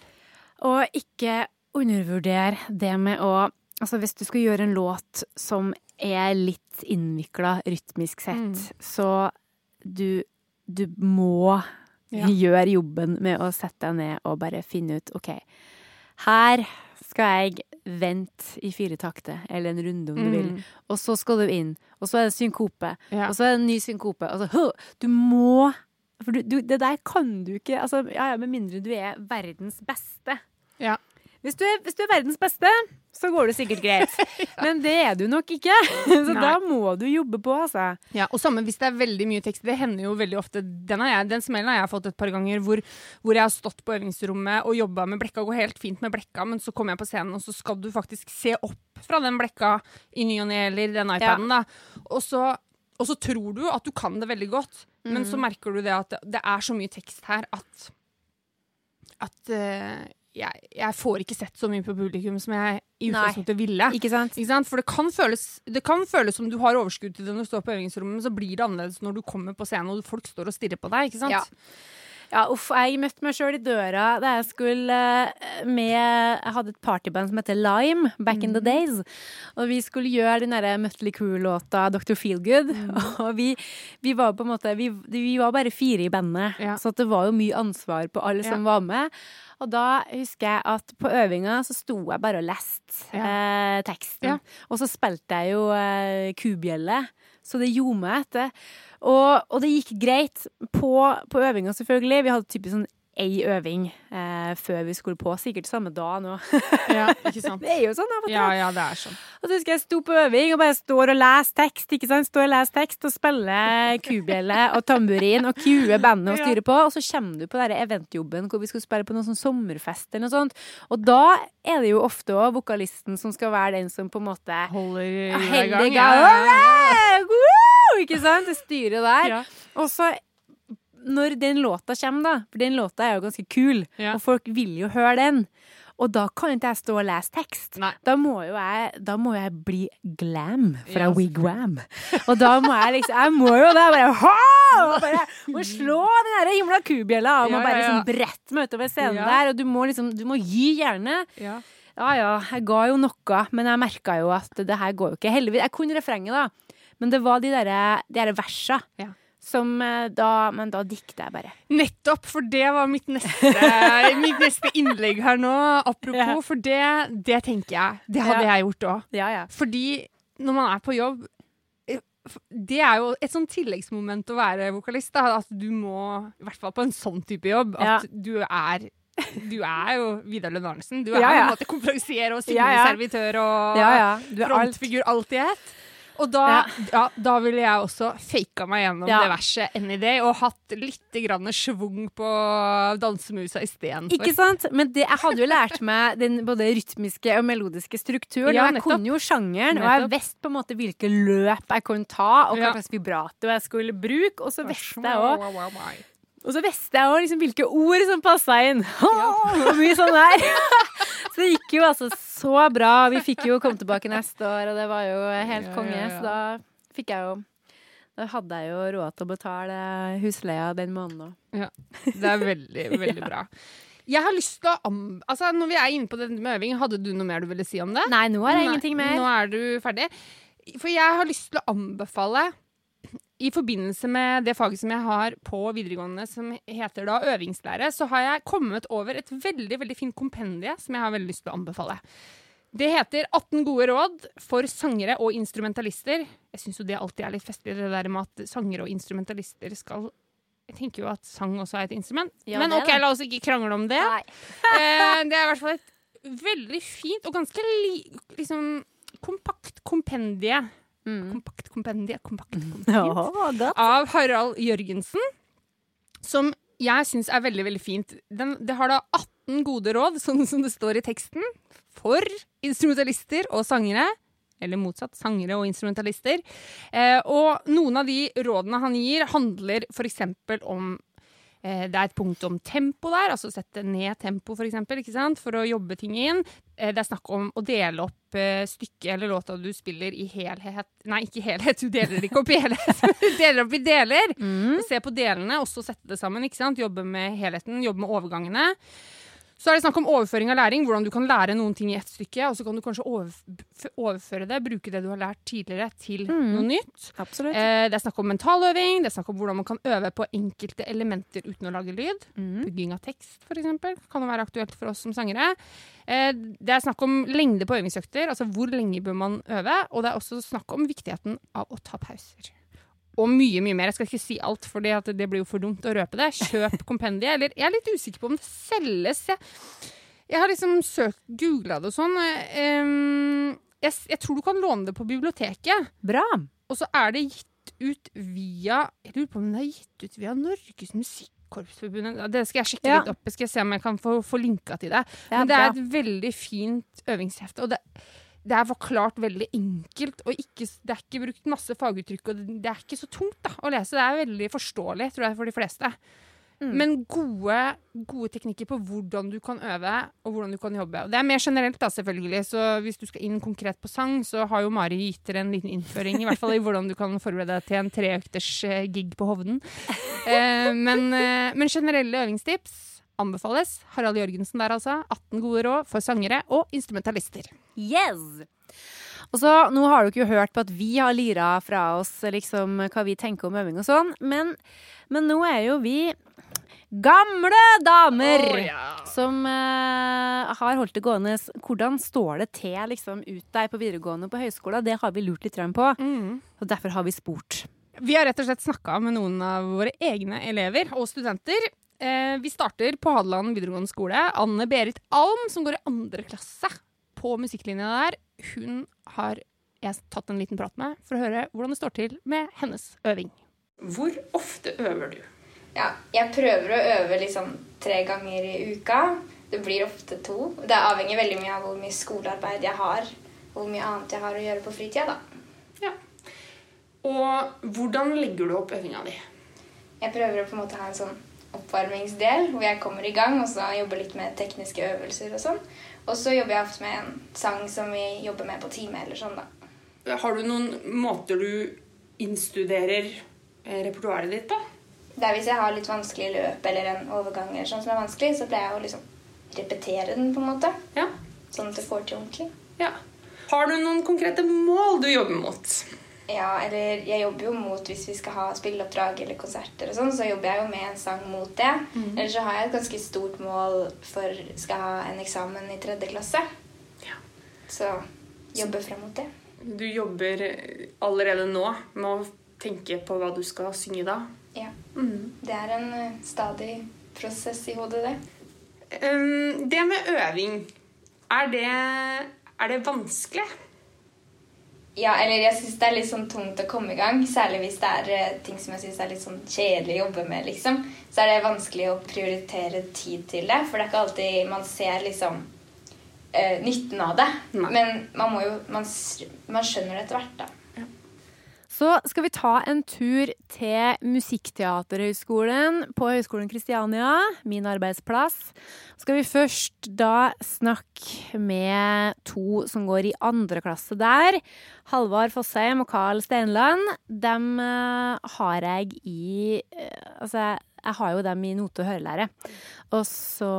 Og ikke undervurder det med å Altså, hvis du skal gjøre en låt som er litt innvikla rytmisk sett, Mm. så du, du må Ja. gjøre jobben med å sette deg ned og bare finne ut OK, her skal jeg vente i fire takter, eller en runde om du vil, Mm. og så skal du inn, og så er det synkope, Ja. og så er det en ny synkope. Altså, du må For du, du, det der kan du ikke altså, ja, ja, Med mindre du er verdens beste. Ja. Hvis du, er, hvis du er verdens beste, så går det sikkert greit. Men det er du nok ikke. Så Nei. da må du jobbe på, altså. Ja, og samme hvis det er veldig mye tekst. Det hender jo veldig ofte. Den, har jeg, den smellen har jeg fått et par ganger hvor, hvor jeg har stått på øvingsrommet og jobba med blekka. Går helt fint med blekka, men så kommer jeg på scenen, og så skal du faktisk se opp fra den blekka i ny og ne, eller den iPaden, da. Og så, og så tror du at du kan det veldig godt, men så merker du det at det, det er så mye tekst her at at eh, jeg, jeg får ikke sett så mye på publikum som jeg i utgangspunktet ville. Ikke sant? Ikke sant? For det kan, føles, det kan føles som du har overskudd til det når du står på øvingsrommet, men så blir det annerledes når du kommer på scenen og folk står og stirrer på deg. ikke sant? Ja. Ja, uff, jeg møtte meg sjøl i døra da jeg skulle eh, med Jeg hadde et partyband som heter Lime, back in the days. Og vi skulle gjøre den derre Mutley Crew-låta Dr. Feelgood. Og vi, vi var på en måte vi, vi var bare fire i bandet, Ja. så det var jo mye ansvar på alle som var med. Og da husker jeg at på øvinga så sto jeg bare og leste eh, teksten. Og så spilte jeg jo eh, kubjelle, så det gjorde meg etter. Og, og det gikk greit på, på øvinga, selvfølgelig. Vi hadde typisk sånn ei øving eh, før vi skulle på. Sikkert samme dag nå. Ja, ikke sant? det er jo sånn. Ja, ja, det er sånn. Og så husker jeg sto på øving og bare står og leser tekst, ikke sant? Står og leser tekst og spiller kubjelle og tamburin og cuer bandet og styrer på, og så kommer du på den eventjobben hvor vi skulle spille på noen sånn sommerfest eller noe sånt, og da er det jo ofte òg vokalisten som skal være den som på en måte Holder i Heldig gang. gang. Ja, ja. Woo! Ikke sant? Det styret der. Ja. Og så når den låta kommer, da, for den låta er jo ganske kul, Ja. og folk vil jo høre den, og da kan ikke jeg stå og lese tekst. Nei. Da må jo jeg, da må jeg bli glam fra yes. Wigwam. Og da må jeg liksom Jeg må jo det. Bare, ha! Og bare må slå den der himla kubjella må Ja, bare ja, ja. liksom brette meg utover scenen Ja. der. Og du må liksom Du må gi jernet. Ja. Ja ja, jeg ga jo noe, men jeg merka jo at det her går jo ikke. Heldigvis. Jeg kunne refrenget, da. Men det var de derre de der versa Ja. Som eh, da Men da dikter jeg bare. Nettopp, for det var mitt neste, mitt neste innlegg her nå. Apropos, Ja. for det, det tenker jeg. Det hadde Ja. jeg gjort òg. Ja ja. Fordi når man er på jobb eh, det er jo et sånn tilleggsmoment å være vokalist. Da, at du må, i hvert fall på en sånn type jobb, at du er du er jo Vidar Lund Arnesen. Du er Ja, ja. på en måte konferansier og ja. og Ja ja. Frontfigur, alt i ett. Og da, ja. da ville jeg også faka meg gjennom Ja. det verset any day, og hatt litt grann schwung på dansemusa istedenfor. Ikke sant? Men det, jeg hadde jo lært meg den både rytmiske og melodiske strukturen. Ja, og jeg nettopp. kunne jo sjangeren, og jeg visste på en måte hvilke løp jeg kunne ta, og hva Ja. slags vibrato jeg skulle bruke. Og så visste jeg òg. Og så visste jeg liksom hvilke ord som passa inn. Og mye sånn der. Så det gikk jo altså så bra. Vi fikk jo komme tilbake neste år, og det var jo helt Ja, konge. ja, ja. Så da fikk jeg jo Da hadde jeg jo råd til å betale husleia den måneden òg. Det er veldig, veldig bra. Jeg har lyst til å. Altså, Når vi er inne på dette med øving, hadde du noe mer du ville si om det? Nei, nå det Nei, ingenting mer. Nå er du ferdig. For jeg har lyst til å anbefale i forbindelse med det faget som jeg har på videregående som heter da øvingslære, så har jeg kommet over et veldig veldig fint kompendie som jeg har veldig lyst til å anbefale. Det heter 18 gode råd for sangere og instrumentalister. Jeg syns jo det alltid er litt festlig, det der med at sangere og instrumentalister skal Jeg tenker jo at sang også er et instrument. Ja, Men OK, la oss ikke krangle om det. Eh, det er i hvert fall et veldig fint og ganske li, liksom, kompakt kompendie. Mm. Kompakt kompendie, kompakt kompendie. Ja. Av Harald Jørgensen, som jeg syns er veldig, veldig fint. Den, det har da 18 gode råd, sånn som det står i teksten, for instrumentalister og sangere. Eller motsatt, sangere og instrumentalister. Eh, og noen av de rådene han gir, handler f.eks. om Det er et punkt om tempo der, altså sette ned tempo for, eksempel, for å jobbe ting inn. Eh, det er snakk om å dele opp eh, stykket eller låta du spiller i helhet Nei, ikke helhet, du deler ikke opp i helhet. du deler opp i deler. Mm. Se på delene, og så sette det sammen. Jobbe med helheten, jobbe med overgangene. Så er det snakk om overføring av læring, hvordan du kan lære noen ting i ett stykke, og så kan du kanskje overføre det, bruke det du har lært tidligere, til Mm. noe nytt. Absolutt. Eh, det er snakk om mentaløving, det er snakk om hvordan man kan øve på enkelte elementer uten å lage lyd. Mm. Bygging av tekst, eksempel, kan være aktuelt for oss som sangere. Eh, det er snakk om lengde på øvingsøkter, altså hvor lenge bør man øve. Og det er også snakk om viktigheten av å ta pauser. Og mye, mye mer. Jeg skal ikke si alt, for det blir jo for dumt å røpe det. Kjøp kompendiet. Eller jeg er litt usikker på om det selges. Jeg, jeg har liksom søkt, googla det og sånn. eh, jeg, jeg tror du kan låne det på biblioteket. Bra. Og så er det gitt ut via Jeg lurer på om det er gitt ut via Norges. Ja, Det skal jeg sjekke Ja. litt opp. Jeg skal se om jeg kan få, få linka til det. Ja, Men det er et veldig fint øvingshefte. Og det, det er forklart veldig enkelt. Og ikke, det er ikke brukt masse faguttrykk. Og det, er ikke så tungt da, å lese. Det er veldig forståelig, tror jeg, for de fleste. Mm. Men gode, gode teknikker på hvordan du kan øve, og hvordan du kan jobbe. Og det er mer generelt, da, selvfølgelig. Så hvis du skal inn konkret på sang, så har jo Mari gitt dere en liten innføring, i hvert fall i hvordan du kan forberede deg til en treøkters eh, gig på Hovden. Eh, men, eh, men generelle øvingstips anbefales. Harald Jørgensen der, altså. 18 gode råd for sangere og instrumentalister. Yes! Og så, Nå har dere jo hørt på at vi har lira fra oss liksom, hva vi tenker om øving og sånn, men, men nå er jo vi gamle damer oh, yeah. som uh, har holdt det gående. Hvordan står det til liksom, ut der på videregående på høyskolen? Det har vi lurt litt på, Mm. og derfor har vi spurt. Vi har rett og slett snakka med noen av våre egne elever og studenter. Eh, vi starter på Hadeland videregående skole. Anne Berit Alm, som går i andre klasse på musikklinja der, hun har jeg tatt en liten prat med for å høre hvordan det står til med hennes øving. Hvor ofte øver du? Ja, jeg prøver å øve liksom tre ganger i uka. Det blir ofte to. Det avhenger veldig mye av hvor mye skolearbeid jeg har, og hvor mye annet jeg har å gjøre på fritida, da. Ja. Og hvordan legger du opp øvinga di? Jeg prøver å på en måte ha en sånn oppvarmingsdel hvor jeg kommer i gang, og så jobber litt med tekniske øvelser og sånn. Og så jobber jeg ofte med en sang som vi jobber med på time eller sånn, da. Har du noen måter du innstuderer eh, repertoaret ditt på? Det er hvis jeg har litt vanskelig løp eller en overgang eller sånn som er vanskelig, så pleier jeg å liksom repetere den på en måte. Ja. Sånn at det får til ordentlig. ja. Har du noen konkrete mål du jobber mot? Ja, eller jeg jobber jo mot hvis vi skal ha spilleoppdrag eller konserter og sånn, så jobber jeg jo med en sang mot det. Eller så har jeg et ganske stort mål for skal ha en eksamen i tredje klasse. Ja. Så jobber frem mot det. Du jobber allerede nå med å tenke på hva du skal synge da. Ja. Det er en eh, stadig prosess i hodet, det. Um, det med øving, er det, er det vanskelig? Ja, eller jeg syns det er litt sånn tungt å komme i gang. Særlig hvis det er eh, ting som jeg syns er litt sånn kjedelig å jobbe med, liksom. Så er det vanskelig å prioritere tid til det. For det er ikke alltid man ser liksom uh, nytten av det. Nei. Men man må jo Man, man skjønner det etter hvert, da. Så skal vi ta en tur til Musikkteaterhøgskolen på Høgskolen Kristiania, min arbeidsplass. Så Skal vi først da snakke med to som går i andre klasse der. Halvard Fossheim og Carl Steinland. Dem eh, har jeg i eh, Altså, jeg har jo dem i note- og hørelære. Og så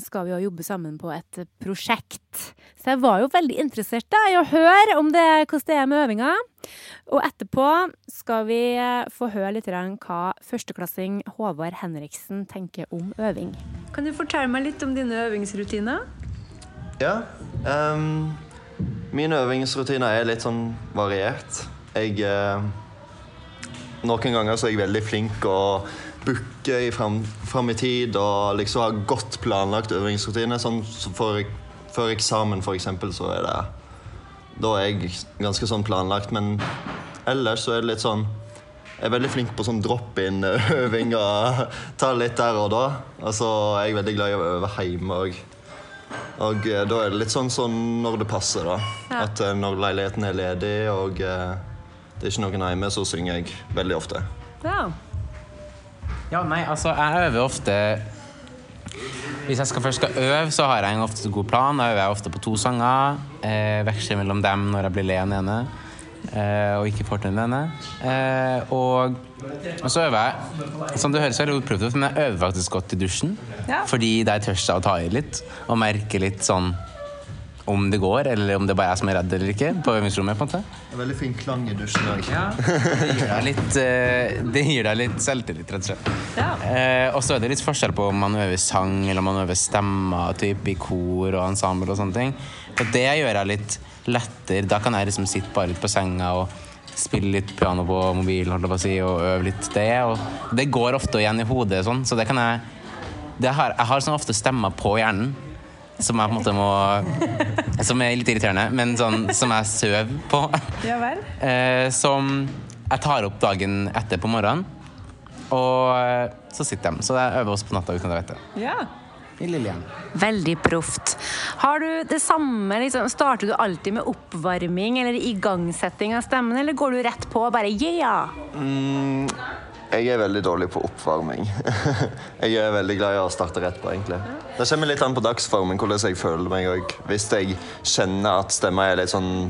skal vi jo jobbe sammen på et prosjekt. Så jeg var jo veldig interessert da, i å høre om det, hvordan det er med øvinga. Og etterpå skal vi eh, få høre litt hva førsteklassing Håvard Henriksen tenker om øving. Kan du fortelle meg litt om dine øvingsrutiner? Ja. Um, mine øvingsrutiner er litt sånn variert. Jeg uh, Noen ganger så er jeg veldig flink å booke i fram, fram i tid og liksom ha godt planlagt øvingsrutine. Sånn for, før eksamen, for eksempel, så er det Da er jeg ganske sånn planlagt. Men ellers så er det litt sånn jeg er veldig flink på sånn drop-in-øving og ta litt der og da. Og så er jeg veldig glad i å øve hjemme òg. Og eh, da er det litt sånn, sånn når det passer, da. At eh, når leiligheten er ledig og eh, det er ikke noen hjemme, så synger jeg veldig ofte. Ja. Ja, nei, altså, jeg øver ofte Hvis jeg skal først skal øve, så har jeg en ofte god plan. Da øver jeg ofte på to sanger. Eh, veksler mellom dem når jeg blir lei av den ene. Eh, og ikke får til den ene. Eh, og, og så øver jeg Som du høres veldig utprøvd ut, men jeg øver faktisk godt i dusjen. Ja. Fordi der tør jeg å ta i litt og merke litt sånn om det går, eller om det bare er jeg som er redd eller ikke. På øvingsrommet, på en måte. Det er veldig fin klang i dusjen òg. Ja, det gir deg litt, eh, det gir deg litt selvtillit, rett og slett. Ja. Eh, og så er det litt forskjell på om man øver sang eller om man øver stemmer typ, i kor og ensemble og sånne ting. For det gjør jeg litt lettere. Da kan jeg liksom sitte bare litt på senga og spille litt piano på mobilen holdt jeg på å si, og øve litt det. Og det går ofte igjen i hodet, sånn, så det kan jeg det har, Jeg har sånn ofte stemmer på hjernen. Som jeg på en måte må Som er litt irriterende, men sånn som jeg sover på. Ja vel? eh, som jeg tar opp dagen etter på morgenen. Og eh, så sitter de. Så jeg øver også på natta uten at jeg vet det. Ja. I Lillehjem. Veldig proft. Har du det samme, liksom, Starter du alltid med oppvarming eller igangsetting av stemmen, eller går du rett på og bare yeah? Jeg er veldig dårlig på oppvarming. jeg er veldig glad i å starte rett på, egentlig. Det kommer litt an på dagsformen, hvordan jeg føler meg òg. Hvis jeg kjenner at stemma er litt sånn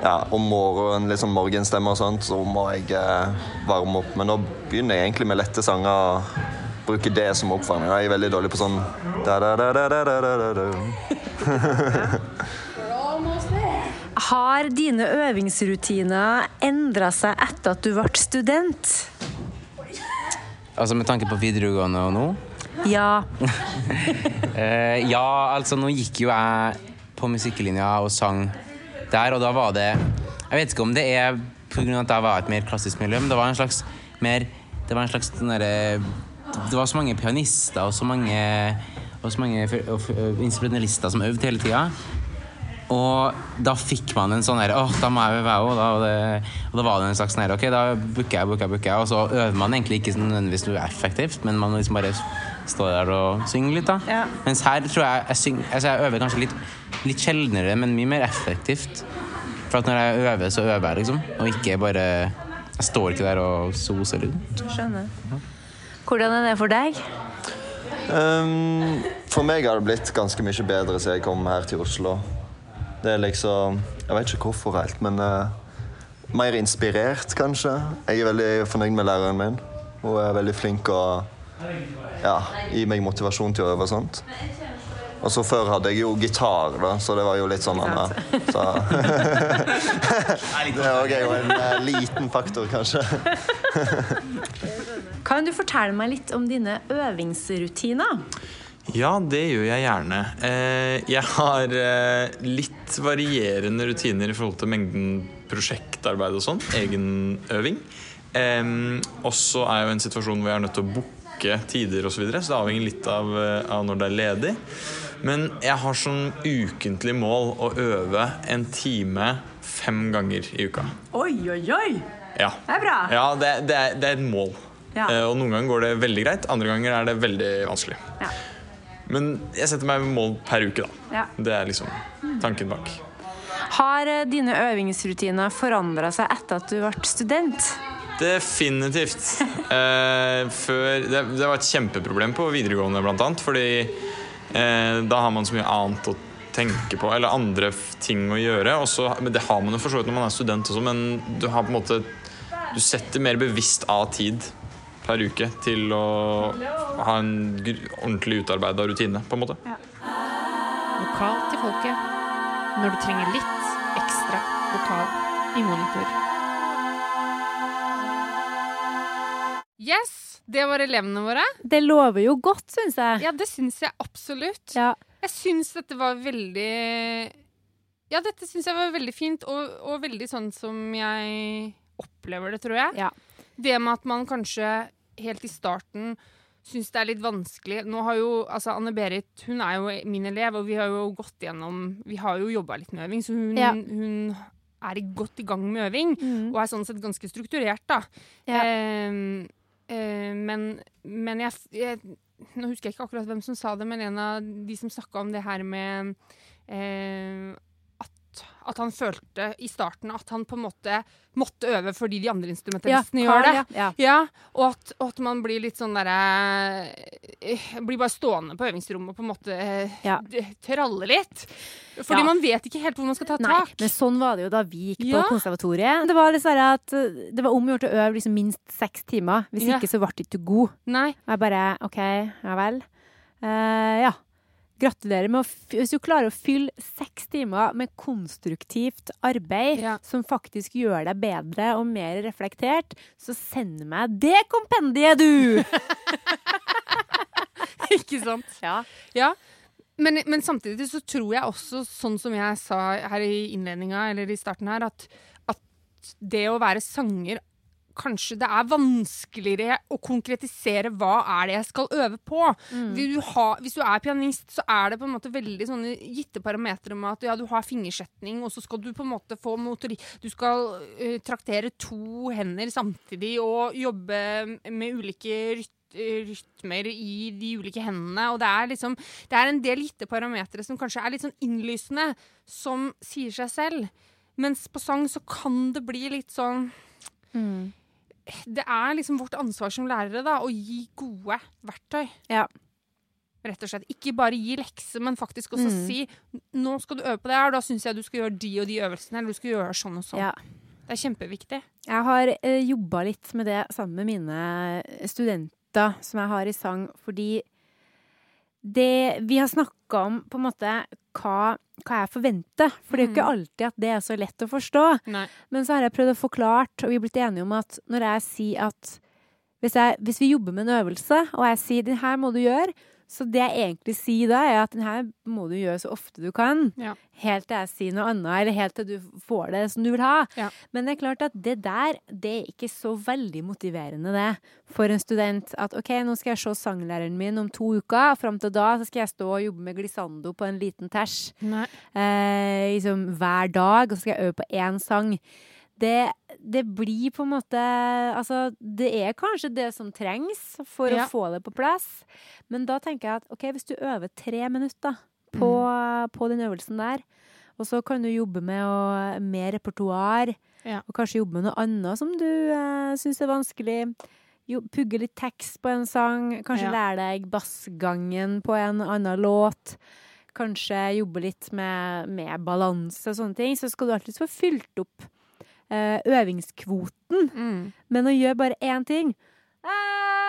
ja, om morgenen, litt sånn morgenstemme og sånt, så må jeg eh, varme opp. Men nå begynner jeg egentlig med lette sanger. og Bruke det som oppvarming. Jeg er veldig dårlig på sånn da, da, da, da, da, da, da. Har dine øvingsrutiner endra seg etter at du ble student? Altså med tanke på videregående og nå? Ja. Eh, ja, altså nå gikk jo jeg på musikklinja og sang der, og da var det Jeg vet ikke om det er pga. at jeg var et mer klassisk miljø, men det var en slags mer Det var en slags sånn derre det var så mange pianister og så mange, og så mange instrumentalister som øvde hele tida. Og da fikk man en sånn Åh, da må jeg vel være da», Og, det- og da var det en slags sånn Ok, da booker jeg, booker jeg, booker jeg. Og så øver man egentlig ikke sånn nødvendigvis noe effektivt, men man liksom bare står der og synger litt, da. Ja. Mens her tror jeg jeg, syng, altså jeg øver kanskje litt, litt sjeldnere, men mye mer effektivt. For at når jeg øver, så øver jeg, liksom. Og ikke bare Jeg står ikke der og soser rundt. Skjønner. Hvordan er det for deg? Um, for meg har det blitt ganske mye bedre siden jeg kom her til Oslo. Det er liksom Jeg vet ikke hvorfor helt, men uh, mer inspirert, kanskje. Jeg er veldig fornøyd med læreren min. Hun er veldig flink og ja, gir meg motivasjon til å øve og sånt. Og så Før hadde jeg jo gitar, da, så det var jo litt sånn annet. Så. det er jo en eh, liten faktor, kanskje. Kan du fortelle meg litt om dine øvingsrutiner? Ja, det gjør jeg gjerne. Eh, Jeg har eh, litt varierende rutiner i forhold til mengden prosjektarbeid og sånn. Egenøving. Og så er jeg jo i en situasjon hvor jeg er nødt til å booke tider osv., så, videre, så det avhenger litt av, eh, av når det er ledig. Men jeg har som ukentlig mål å øve en time fem ganger i uka. Oi, oi, oi! Ja. Det er bra. Ja, det, det, er, det er et mål. Ja. Og noen ganger går det veldig greit, andre ganger er det veldig vanskelig. Ja. Men jeg setter meg mål per uke, da. Ja. Det er liksom tanken bak. Har eh, dine øvingsrutiner forandra seg etter at du ble student? Definitivt. Eh, før, det, det var et kjempeproblem på videregående, blant annet. Fordi eh, da har man så mye annet å tenke på, eller andre ting å gjøre. Også, men det har man jo for så vidt når man er student også, men du har på en måte Du setter mer bevisst av tid per uke til å ha en ordentlig utarbeida rutine, på en måte. Vokal til folket når du trenger litt ekstra lokal i monitor. Yes, det var elevene våre. Det lover jo godt, syns jeg. Ja, det syns jeg absolutt. Ja. Jeg syns dette var veldig Ja, dette syns jeg var veldig fint, og, og veldig sånn som jeg opplever det, tror jeg. Ja. Det med at man kanskje helt i starten syns det er litt vanskelig Nå har jo altså Anne-Berit hun er jo min elev, og vi har jo gått gjennom Vi har jo jobba litt med øving, så hun, Ja. hun er godt i gang med øving. Mm. Og er sånn sett ganske strukturert, da. Ja. Eh, eh, men men jeg, jeg Nå husker jeg ikke akkurat hvem som sa det, men en av de som snakka om det her med eh, at, at han følte i starten at han på en måte måtte øve fordi de andre instrumentalistene gjør det. Ja. ja. Ja, og at, og at man blir litt sånn derre eh, Blir bare stående på øvingsrommet og på en måte eh, Ja. tralle litt. Fordi Ja. man vet ikke helt hvor man skal ta Nei, tak. men sånn var det jo da vi gikk Ja. på konservatoriet. Det var sånn at uh, det var omgjort å øve liksom minst seks timer. Hvis Ja. ikke så ble du ikke god. Nei. Og jeg bare OK, ja vel. Uh, ja. Gratulerer med å Hvis du klarer å fylle seks timer med konstruktivt arbeid Ja. som faktisk gjør deg bedre og mer reflektert, så send meg det kompendiet, du! ikke sant? Ja. Ja. Men, men samtidig så tror jeg også, sånn som jeg sa her i innledninga, eller i starten her, at, at det å være sanger Kanskje det er vanskeligere å konkretisere hva er det jeg skal øve på. Vil Du ha, hvis du er pianist, så er det på en måte veldig sånne gitte parametere med at ja, du har fingersetning, og så skal du på en måte få motori... Du skal uh, traktere to hender samtidig og jobbe med ulike rytmer rytmer i de ulike hendene. Og det er liksom Det er en del gitte parametere som kanskje er litt sånn innlysende, som sier seg selv. Mens på sang så kan det bli litt sånn Det er liksom vårt ansvar som lærere da, å gi gode verktøy. Ja. Rett og slett. Ikke bare gi lekser, men faktisk også Mm. si nå skal du øve på det her, da syns jeg du skal gjøre de og de øvelsene. Eller du skal gjøre sånn og sånn. Ja. Det er kjempeviktig. Jeg har eh, jobba litt med det sammen med mine studenter som jeg har i sang, fordi det Vi har snakka om på en måte hva, hva jeg forventer, for det er jo ikke alltid at det er så lett å forstå. Nei. Men så har jeg prøvd å forklare, og vi er blitt enige om at når jeg sier at hvis, jeg, hvis vi jobber med en øvelse, og jeg sier 'den her må du gjøre', Så det jeg egentlig sier da, er at den her må du gjøre så ofte du kan. Ja. Helt til jeg sier noe annet, eller helt til du får det som du vil ha. Ja. Men det er klart at det der, det er ikke så veldig motiverende, det, for en student. At OK, nå skal jeg se sanglæreren min om to uker. Fram til da så skal jeg stå og jobbe med glissando på en liten tersj. Eh, liksom hver dag, og så skal jeg øve på én sang. Det, det blir på en måte Altså, det er kanskje det som trengs for Ja. å få det på plass. Men da tenker jeg at OK, hvis du øver tre minutter på, på den øvelsen der, og så kan du jobbe med, å, med repertoar, Ja. og kanskje jobbe med noe annet som du eh, syns er vanskelig. Jo, pugge litt tekst på en sang, kanskje Ja. lære deg bassgangen på en annen låt. Kanskje jobbe litt med, med balanse og sånne ting. Så skal du alltid få fylt opp øvingskvoten. Mm. Men å gjøre bare én ting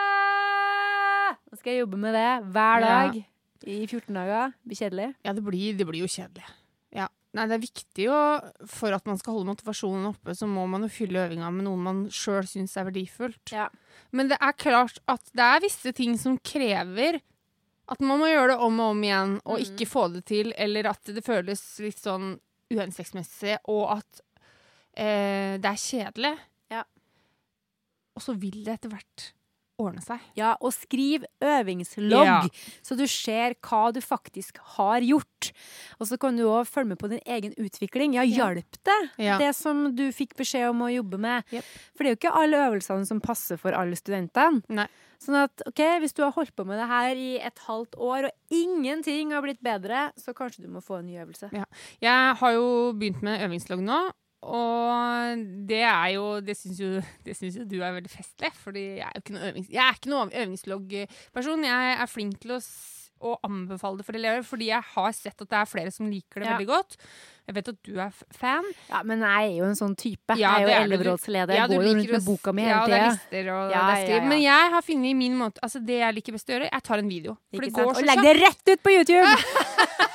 ah! Nå skal jeg jobbe med det hver Ja. dag i 14 dager. Det blir kjedelig. Ja, det blir, det blir jo kjedelig. Ja. Nei, det er viktig jo For at man skal holde motivasjonen oppe, så må man jo fylle øvinga med noe man sjøl syns er verdifullt. Ja. Men det er klart at det er visse ting som krever at man må gjøre det om og om igjen, og Mm. ikke få det til, eller at det føles litt sånn uhensiktsmessig, og at eh, det er kjedelig. Ja. Og så vil det etter hvert ordne seg. Ja, og skriv øvingslogg, Ja. så du ser hva du faktisk har gjort. Og så kan du òg følge med på din egen utvikling. Ja, Ja. hjalp det, Ja. det som du fikk beskjed om å jobbe med? Yep. For det er jo ikke alle øvelsene som passer for alle studentene. Nei. Sånn at ok, hvis du har holdt på med det her i et halvt år, og ingenting har blitt bedre, så kanskje du må få en ny øvelse. Jeg har jo begynt med øvingslogg nå, og det er jo Det syns jo, jo du er veldig festlig, fordi jeg er jo ikke noen øvings... noe øvingsloggperson. Jeg er flink til å, å anbefale det for elever, fordi jeg har sett at det er flere som liker det Ja. veldig godt. Jeg vet at du er fan. Ja, men jeg er jo en sånn type. Ja, jeg er jo elleverådsleder. Ja, går jo rundt med boka mi Ja, hele og det er tida. lister og Ja, det er ja, skriv. ja. Men jeg har funnet min måte Altså, det jeg liker best å gjøre, jeg tar en video. For Ikke det sant? sånn Og legger legg det rett ut på YouTube!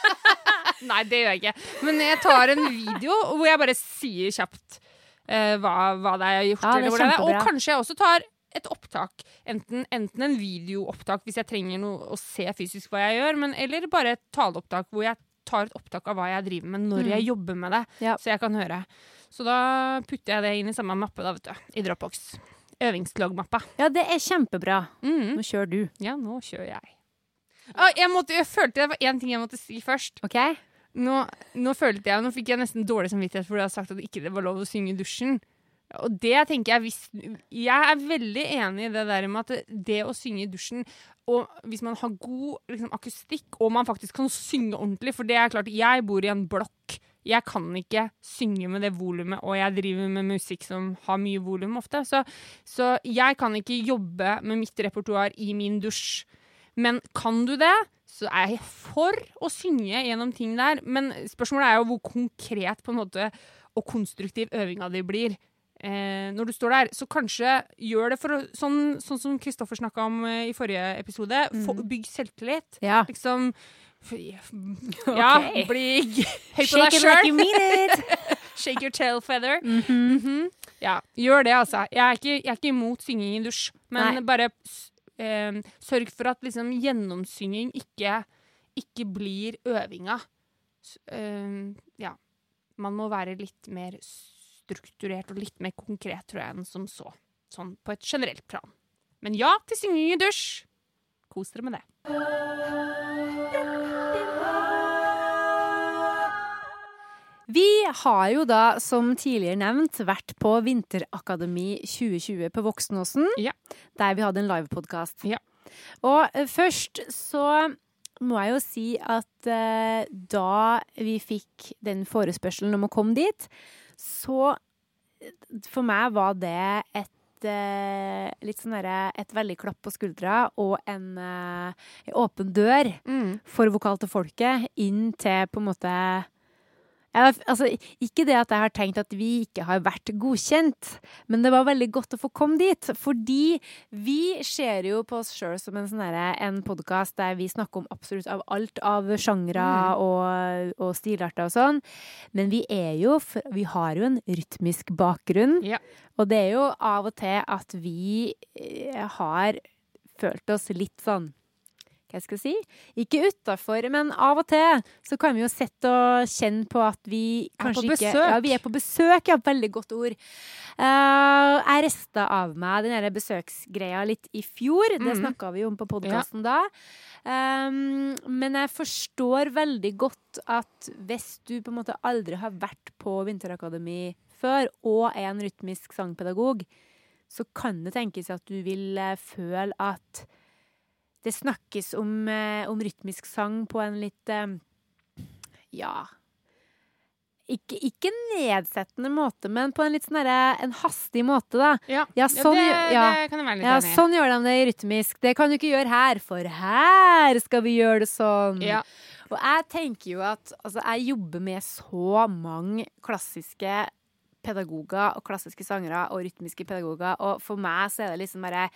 Nei, det gjør jeg ikke. Men jeg tar en video hvor jeg bare sier kjapt uh, hva, hva det er jeg har gjort. Ja, er eller hvordan det er. Og kanskje jeg også tar et opptak. Enten, enten en videoopptak hvis jeg trenger noe å se fysisk hva jeg gjør, men, eller bare et taleopptak hvor jeg tar et opptak av hva jeg driver med når Mm. jeg jobber med det, Ja. så jeg kan høre. Så da putter jeg det inn i samme mappe, da, vet du. I Dropbox. Øvingsloggmappa. Ja, det er kjempebra. Mm. Nå kjører du. Ja, nå kjører jeg. Jeg, måtte, jeg følte det var én ting jeg måtte si først. Okay. Nå, nå følte jeg, nå fikk jeg nesten dårlig samvittighet fordi jeg har sagt at det ikke var lov å synge i dusjen. Og det tenker jeg hvis, Jeg er veldig enig i det der med at det å synge i dusjen og Hvis man har god liksom, akustikk, og man faktisk kan synge ordentlig For det er klart, jeg bor i en blokk. Jeg kan ikke synge med det volumet, og jeg driver med musikk som har mye volum ofte. Så, så jeg kan ikke jobbe med mitt repertoar i min dusj. Men kan du det, så er jeg for å synge gjennom ting der. Men spørsmålet er jo hvor konkret på en måte og konstruktiv øvinga di blir. Eh, når du står der, så kanskje gjør det for å Sånn, sånn som Kristoffer snakka om eh, i forrige episode. Få, bygg selvtillit. Ja. Liksom Ja, okay. bli høy på Shake deg it like sjøl. you mean it! Shake your tail feather. Mhm. Ja, gjør det, altså. Jeg er ikke, jeg er ikke imot synging i dusj, men Nei. bare eh, sørg for at liksom gjennomsynging ikke, ikke blir øvinga. Eh, ja. Man må være litt mer strukturert og litt mer konkret, tror jeg, enn som så. Sånn på et generelt plan. Men ja til synging i dusj. Kos dere med det. Vi har jo da, som tidligere nevnt, vært på Vinterakademi 2020 på Voksenåsen. Ja. Der vi hadde en livepodkast. Ja. Og eh, først så må jeg jo si at eh, da vi fikk den forespørselen om å komme dit, så eh, for meg var det et eh, litt sånn derre Et veldig klapp på skuldra og en, en åpen dør for Vokal til folket inn til på en måte ja, altså, ikke det at jeg har tenkt at vi ikke har vært godkjent, men det var veldig godt å få komme dit. Fordi vi ser jo på oss sjøl som en, sånn en podkast der vi snakker om absolutt av alt av sjangre og, og stilarter og sånn. Men vi er jo Vi har jo en rytmisk bakgrunn. Ja. Og det er jo av og til at vi eh, har følt oss litt sånn Hva skal si, ikke utafor, men av og til så kan vi jo sette og kjenne på at vi på kanskje ikke. Ja, vi er på besøk, ja. Veldig godt ord. Uh, jeg rista av meg den besøksgreia litt i fjor. Det Mhm. snakka vi jo om på podkasten da. Um, men jeg forstår veldig godt at hvis du på en måte aldri har vært på Vinterakademi før, og er en rytmisk sangpedagog, så kan det tenkes at du vil eh, føle at det snakkes om, eh, om rytmisk sang på en litt eh, Ja ikke, ikke nedsettende måte, men på en litt sånn En hastig måte, da. Ja, Ja, sånn, det, ja. det kan jeg være litt Ja, enig i. sånn gjør de det i rytmisk. Det kan du ikke gjøre her, for her skal vi gjøre det sånn. Ja. Og jeg tenker jo at altså, jeg jobber med så mange klassiske pedagoger og klassiske sangere og rytmiske pedagoger, og for meg så er det liksom bare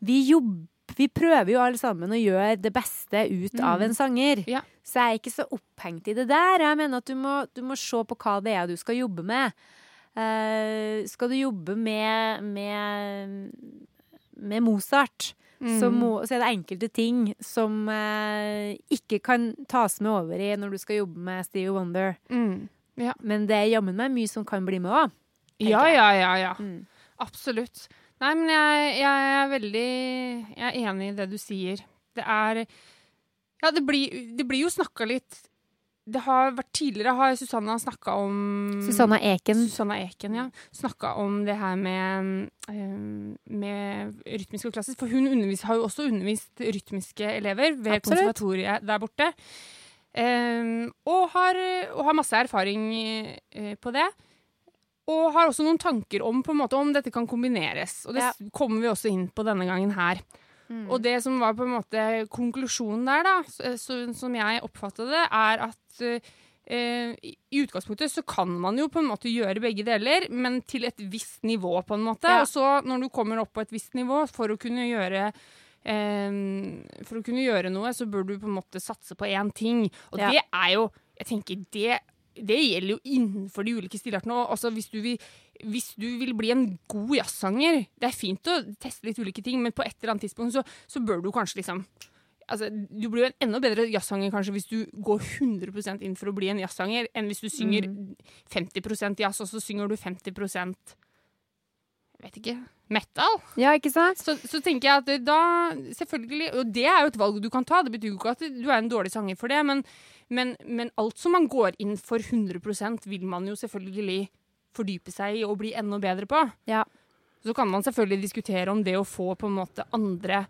Vi jobber vi prøver jo alle sammen å gjøre det beste ut av en sanger. Ja. Så jeg er ikke så opphengt i det der. Jeg mener at du må, du må se på hva det er du skal jobbe med. Uh, skal du jobbe med, med, med Mozart, så, må, så er det enkelte ting som uh, ikke kan tas med over i når du skal jobbe med Stevie Wonder. Mm. Men det er jammen meg mye som kan bli med òg. Ja, ja, ja, ja. Mm. Absolutt. Nei, men jeg, jeg er veldig Jeg er enig i det du sier. Det er Ja, det blir, det blir jo snakka litt Det har vært Tidligere har Susanna snakka om Susanna Eken. Susanna Eken, ja. Snakka om det her med, eh, med rytmisk og klassisk. For hun har jo også undervist rytmiske elever ved Absolutt. konservatoriet der borte. Um, og, har, og har masse erfaring eh, på det. Og har også noen tanker om, på en måte, om dette kan kombineres. Og det Ja. kommer vi også inn på denne gangen her. Mm. Og det som var på en måte konklusjonen der, da, så, så, som jeg oppfatta det, er at eh, i i utgangspunktet så kan man jo på en måte gjøre begge deler, men til et visst nivå, på en måte. Ja. Og så når du kommer opp på et visst nivå, for å kunne gjøre eh, For å kunne gjøre noe, så bør du på en måte satse på én ting. Og Ja. det er jo Jeg tenker det det gjelder jo innenfor de ulike stilartene. Altså, hvis, du vil, hvis du vil bli en god jazzsanger Det er fint å teste litt ulike ting, men på et eller annet tidspunkt så, så bør du kanskje liksom Altså, du blir jo en enda bedre jazzsanger kanskje hvis du går 100% inn for å bli en jazzsanger, enn hvis du synger 50% jazz, og så synger du 50% jeg vet ikke metal. Ja, ikke sant? Så, så tenker jeg at da Selvfølgelig, og det er jo et valg du kan ta. Det betyr jo ikke at du er en dårlig sanger for det, men, men, men alt som man går inn for 100% vil man jo selvfølgelig fordype seg i og bli enda bedre på. Ja. Så kan man selvfølgelig diskutere om det å få på en måte andre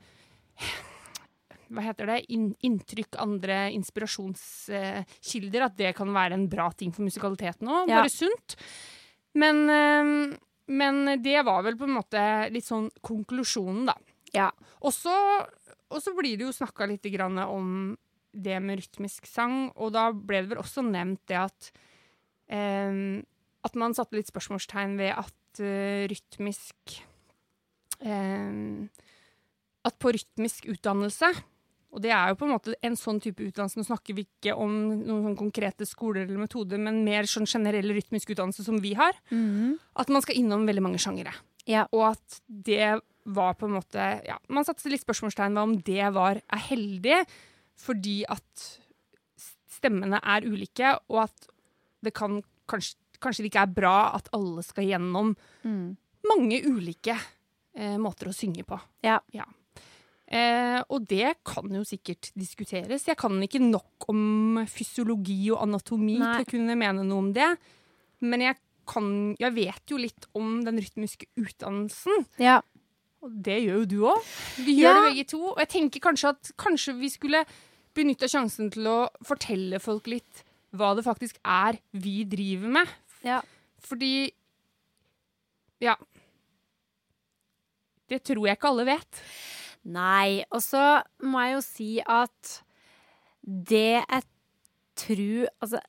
hva heter det, In inntrykk, andre inspirasjonskilder, at det kan være en bra ting for musikaliteten òg. Ja. Bare sunt. Men, eh, men det var vel på en måte litt sånn konklusjonen, da. Ja. Og så blir det jo snakka litt grann om det med rytmisk sang, og da ble det vel også nevnt det at eh, At man satte litt spørsmålstegn ved at eh, rytmisk eh, At på rytmisk utdannelse og det er jo på en måte en sånn type utdannelse. Nå snakker vi ikke om noen sånn konkrete skoler eller metoder, men mer sånn generell rytmisk utdannelse som vi har. At man skal innom veldig mange sjangere. Ja. Og at det var på en måte ja, Man satte litt spørsmålstegn ved om det var er heldig, fordi at stemmene er ulike, og at det kan kanskje, kanskje det ikke er bra at alle skal gjennom Mm. mange ulike eh, måter å synge på. Ja. Ja. Eh, og det kan jo sikkert diskuteres. Jeg kan ikke nok om fysiologi og anatomi Nei. til å kunne mene noe om det. Men jeg, kan, jeg vet jo litt om den rytmiske utdannelsen. Ja. Og det gjør jo du òg. Vi gjør Ja. det begge to. Og jeg tenker kanskje at kanskje vi skulle benytta sjansen til å fortelle folk litt hva det faktisk er vi driver med. Ja. Fordi Ja. Det tror jeg ikke alle vet. Nei. Og så må jeg jo si at det jeg tror Altså,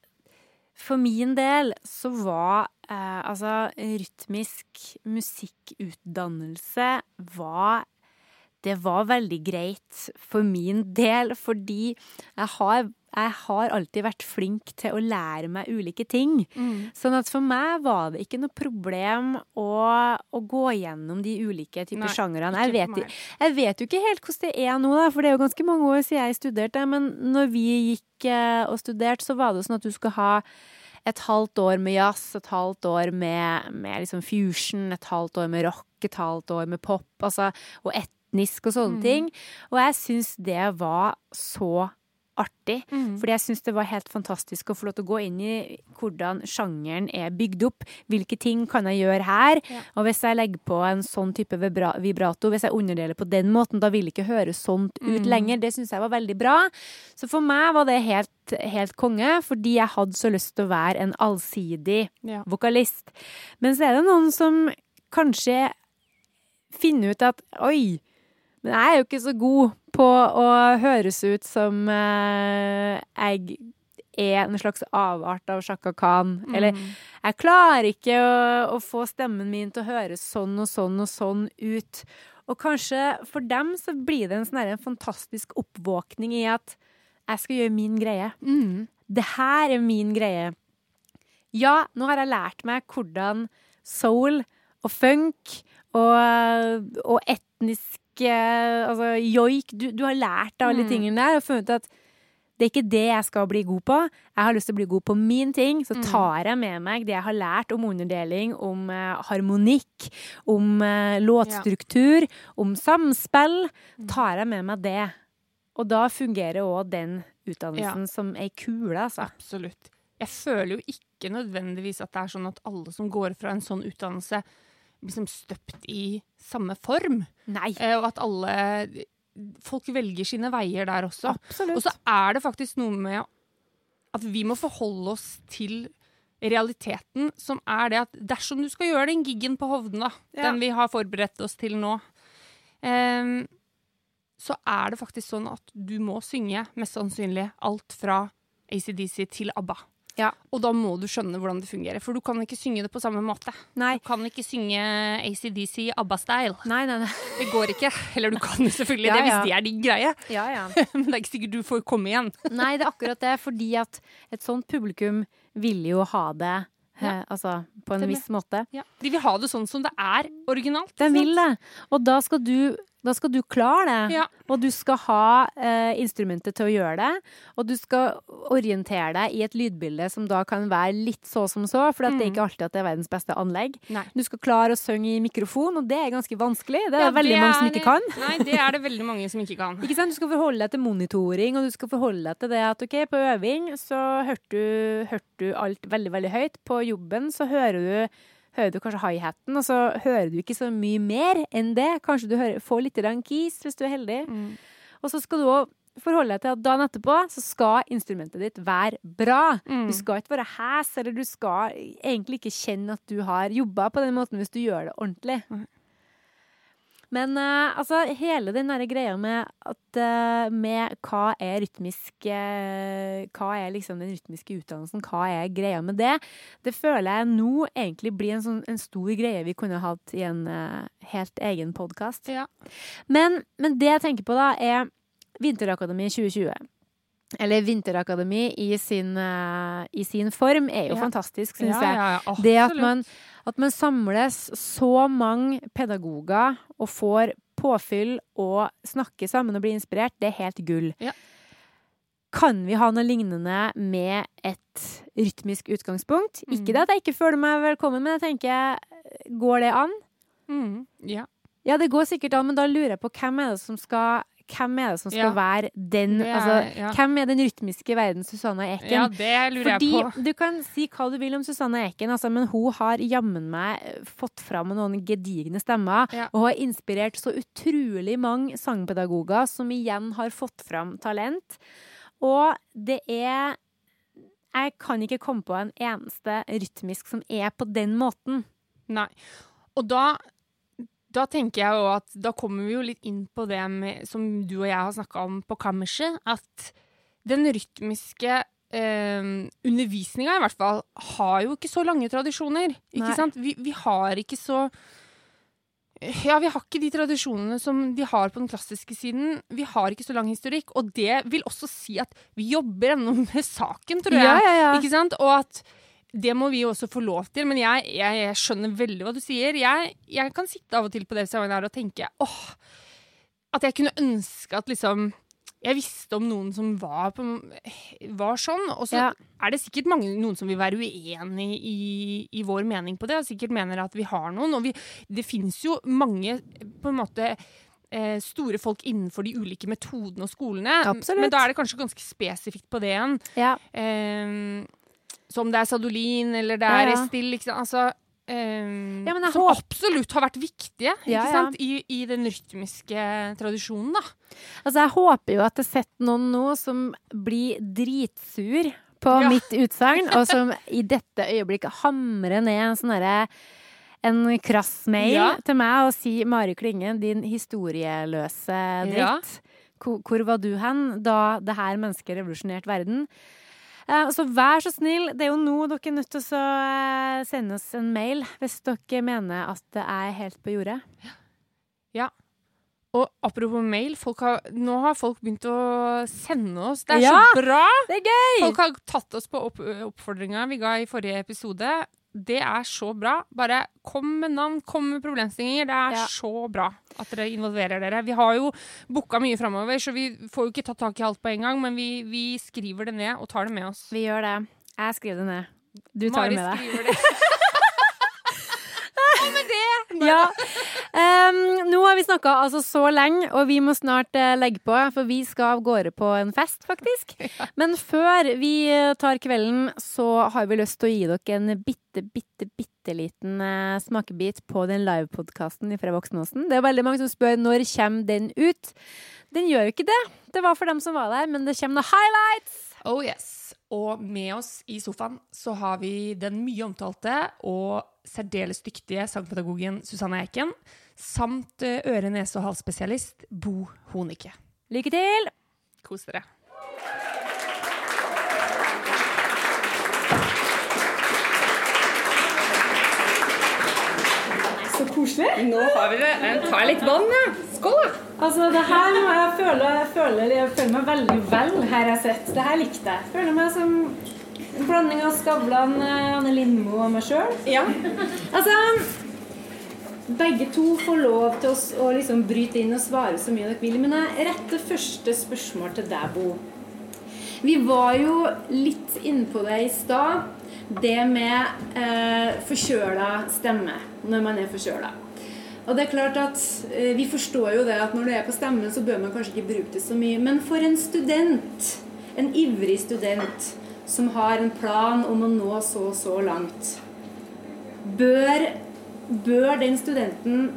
for min del så var eh, altså rytmisk musikkutdannelse var det var veldig greit for min del, fordi jeg har jeg har alltid vært flink til å lære meg ulike ting. Mm. Sånn at for meg var det ikke noe problem å, å gå gjennom de ulike typer sjangrene. Jeg, jeg vet jo ikke helt hvordan det er nå, da, for det er jo ganske mange år siden jeg studerte. Men når vi gikk eh, og studerte, så var det jo sånn at du skulle ha et halvt år med jazz, et halvt år med, med liksom fusion, et halvt år med rock, et halvt år med pop, altså, og etnisk og sånne ting. Og jeg syns det var så artig. Mm. Fordi jeg syns det var helt fantastisk å få lov til å gå inn i hvordan sjangeren er bygd opp. Hvilke ting kan jeg gjøre her? Ja. Og hvis jeg legger på en sånn type vibra vibrato, hvis jeg underdeler på den måten, da vil det ikke høres sånt ut Mm. lenger. Det syns jeg var veldig bra. Så for meg var det helt, helt konge, fordi jeg hadde så lyst til å være en allsidig Ja. vokalist. Men så er det noen som kanskje finner ut at oi, men jeg er jo ikke så god på å høres ut som eh, jeg er en slags avart av Shaka Khan. Eller Mm. jeg klarer ikke å, å få stemmen min til å høres sånn og sånn og sånn ut. Og kanskje for dem så blir det en sånn her fantastisk oppvåkning i at jeg skal gjøre min greie. Mm. Det her er min greie. Ja, nå har jeg lært meg hvordan soul og funk og, og etnisk Altså joik du, du har lært deg alle Mm. tingene der og funnet at det er ikke det jeg skal bli god på. Jeg har lyst til å bli god på min ting. Så Mm. tar jeg med meg det jeg har lært om underdeling, om eh, harmonikk, om eh, låtstruktur, om samspill. Mm. Tar jeg med meg det. Og da fungerer òg den utdannelsen som ei kule, altså. Absolutt. Jeg føler jo ikke nødvendigvis at det er sånn at alle som går fra en sånn utdannelse, liksom støpt i samme form. Nei. Eh, og at alle Folk velger sine veier der også. Absolutt. Og så er det faktisk noe med at vi må forholde oss til realiteten, som er det at dersom du skal gjøre den giggen på Hovden, da, Ja. den vi har forberedt oss til nå, um, så er det faktisk sånn at du må synge mest sannsynlig alt fra ACDC til ABBA. Ja. Og da må du skjønne hvordan det fungerer, for du kan ikke synge det på samme måte. Nei. Du kan ikke synge ACDC ABBA-style. Nei, nei, nei. Det går ikke. Eller du kan jo selvfølgelig Ja, det hvis ja. det er din greie, Ja, ja. men det er ikke sikkert du får komme igjen. Nei, det er akkurat det, fordi at et sånt publikum vil jo ha det Ja. eh, altså, på en Stemmer. viss måte. De vil ha det sånn som det er originalt. De vil det. Og da skal du, da skal du klare det. Ja. Og du skal ha eh, instrumentet til å gjøre det. Og du skal orientere deg i et lydbilde som da kan være litt så som så, for mm. det er ikke alltid at det er verdens beste anlegg. Nei. Du skal klare å synge i mikrofon, og det er ganske vanskelig. Det er Ja, det veldig mange som er- ikke kan. Nei, det er det veldig mange som ikke kan. Ikke sant? Du skal forholde deg til monitoring, og du skal forholde deg til det at ok, på øving så hørte du, hørte du alt veldig, veldig høyt. På jobben så hører du, hører du kanskje high-haten, og så hører du ikke så mye mer enn det. Kanskje du hører, får litt keys hvis du er heldig. Mm. Og så skal du òg forholde deg til at dagen etterpå så skal instrumentet ditt være bra. Mm. Du skal ikke være hes, eller du skal egentlig ikke kjenne at du har jobba på den måten hvis du gjør det ordentlig. Nei. Men uh, altså, hele den derre greia med at uh, med hva er rytmisk uh, Hva er liksom den rytmiske utdannelsen? Hva er greia med det? Det føler jeg nå egentlig blir en, sånn, en stor greie vi kunne hatt i en helt egen podkast. Ja. Men, men det jeg tenker på da, er Vinterakademi 2020. Eller Vinterakademi i sin, uh, i sin form er jo Ja. fantastisk, syns Ja, jeg. ja, Det at man, at man samles så mange pedagoger og får påfyll og snakker sammen og blir inspirert, det er helt gull. Ja. Kan vi ha noe lignende med et rytmisk utgangspunkt? Mm. Ikke det at jeg ikke føler meg velkommen, men jeg tenker, går det an? Mm. Ja. Ja, det går sikkert an, men da lurer jeg på hvem er det som skal hvem er det som skal Ja. være den er- altså, ja. Hvem er den rytmiske verden Susanna Eken? ja, det lurer Fordi jeg på. du kan si hva du vil om Susanne Eken, altså, men hun har jammen meg eh, fått fram noen gedigne stemmer. Ja. Og har inspirert så utrolig mange sangpedagoger som igjen har fått fram talent. Og det er Jeg kan ikke komme på en eneste rytmisk som er på den måten. Nei. Og da, da tenker jeg jo at da kommer vi jo litt inn på det med, som du og jeg har snakka om på kammerset, at den rytmiske eh, undervisninga i hvert fall har jo ikke så lange tradisjoner. Nei. Ikke sant? Vi, vi har ikke så ja, vi har ikke de tradisjonene som de har på den klassiske siden. Vi har ikke så lang historikk, og det vil også si at vi jobber ennå med saken, tror jeg. Ja, ja, ja. Ikke sant? Og at det må vi også få lov til. Men jeg, jeg, jeg skjønner veldig hva du sier. Jeg, jeg kan sitte av og til på det seminaret og tenke åh, at jeg kunne ønske at liksom jeg visste om noen som var, på, var sånn. Og så Ja. er det sikkert mange, noen som vil være uenig i, i vår mening på det, og sikkert mener at vi har noen. Og vi, det fins jo mange på en måte eh, store folk innenfor de ulike metodene og skolene. Absolutt. Men da er det kanskje ganske spesifikt på det igjen. Ja. Eh, som det er Sadolin eller det er ja. ja. Estil? Altså, um, Ja, jeg som håper- absolutt har vært viktige? I, i den rytmiske tradisjonen. da. Altså, jeg håper jo at det sitter noen nå som blir dritsur på mitt utsagn, og som i dette øyeblikket hamrer ned en sånn herre en krass mail til meg og sier 'Mari Klinge, din historieløse dritt'. Hvor, hvor var du hen da det her mennesket revolusjonerte verden? Eh, så vær så snill, det er jo nå dere er nødt til å eh, sende oss en mail hvis dere mener at det er helt på jordet. Ja. Og apropos mail, folk har, nå har folk begynt å sende oss. Det er Ja, så bra! Det er gøy! Folk har tatt oss på opp, oppfordringa vi ga i forrige episode. Det er så bra. Bare kom med navn, kom med problemstillinger. Det er Ja. så bra at dere involverer dere. Vi har jo booka mye framover, så vi får jo ikke tatt tak i alt på en gang, men vi, vi skriver det ned og tar det med oss. Vi gjør det. Jeg skriver det ned. Du tar Mari det med deg. skriver det. Ja. Um, nå har vi snakka altså så lenge, og vi må snart uh, legge på, for vi skal av gårde på en fest, faktisk. Men før vi eh, tar kvelden, så har vi lyst til å gi dere en bitte, bitte, bitte liten uh, smakebit på den livepodkasten fra Voksenåsen. Det er veldig mange som spør når kommer den ut. Den gjør jo ikke det. Det var for dem som var der, men det kommer noen highlights. Oh yes. Og med oss i sofaen så har vi den mye omtalte og særdeles dyktige sangpedagogen Susanne Eiken, samt eh, øre-, nese- og halsspesialist Bo Honike. Lykke til! Kos dere. Så koselig. Nå har vi det. Ta litt vann, ja. Skål, da. Altså, det her må jeg føle føler, jeg føler meg veldig vel her jeg sitter. Det her likte jeg. Jeg føler meg som en blanding av Skavlan, eh, Anne Lindmo og meg sjøl. Ja. Altså Begge to får lov til å, å liksom bryte inn og svare så mye dere vil. Men jeg retter første spørsmål til deg, Bo. Vi var jo litt inne på det i stad. Det med eh, forkjøla stemme når man er forkjøla. Og det er klart at eh, Vi forstår jo det at når du er på stemmen, så bør man kanskje ikke bruke det så mye. Men for en student, en ivrig student, som har en plan om å nå så og så langt, bør, bør den studenten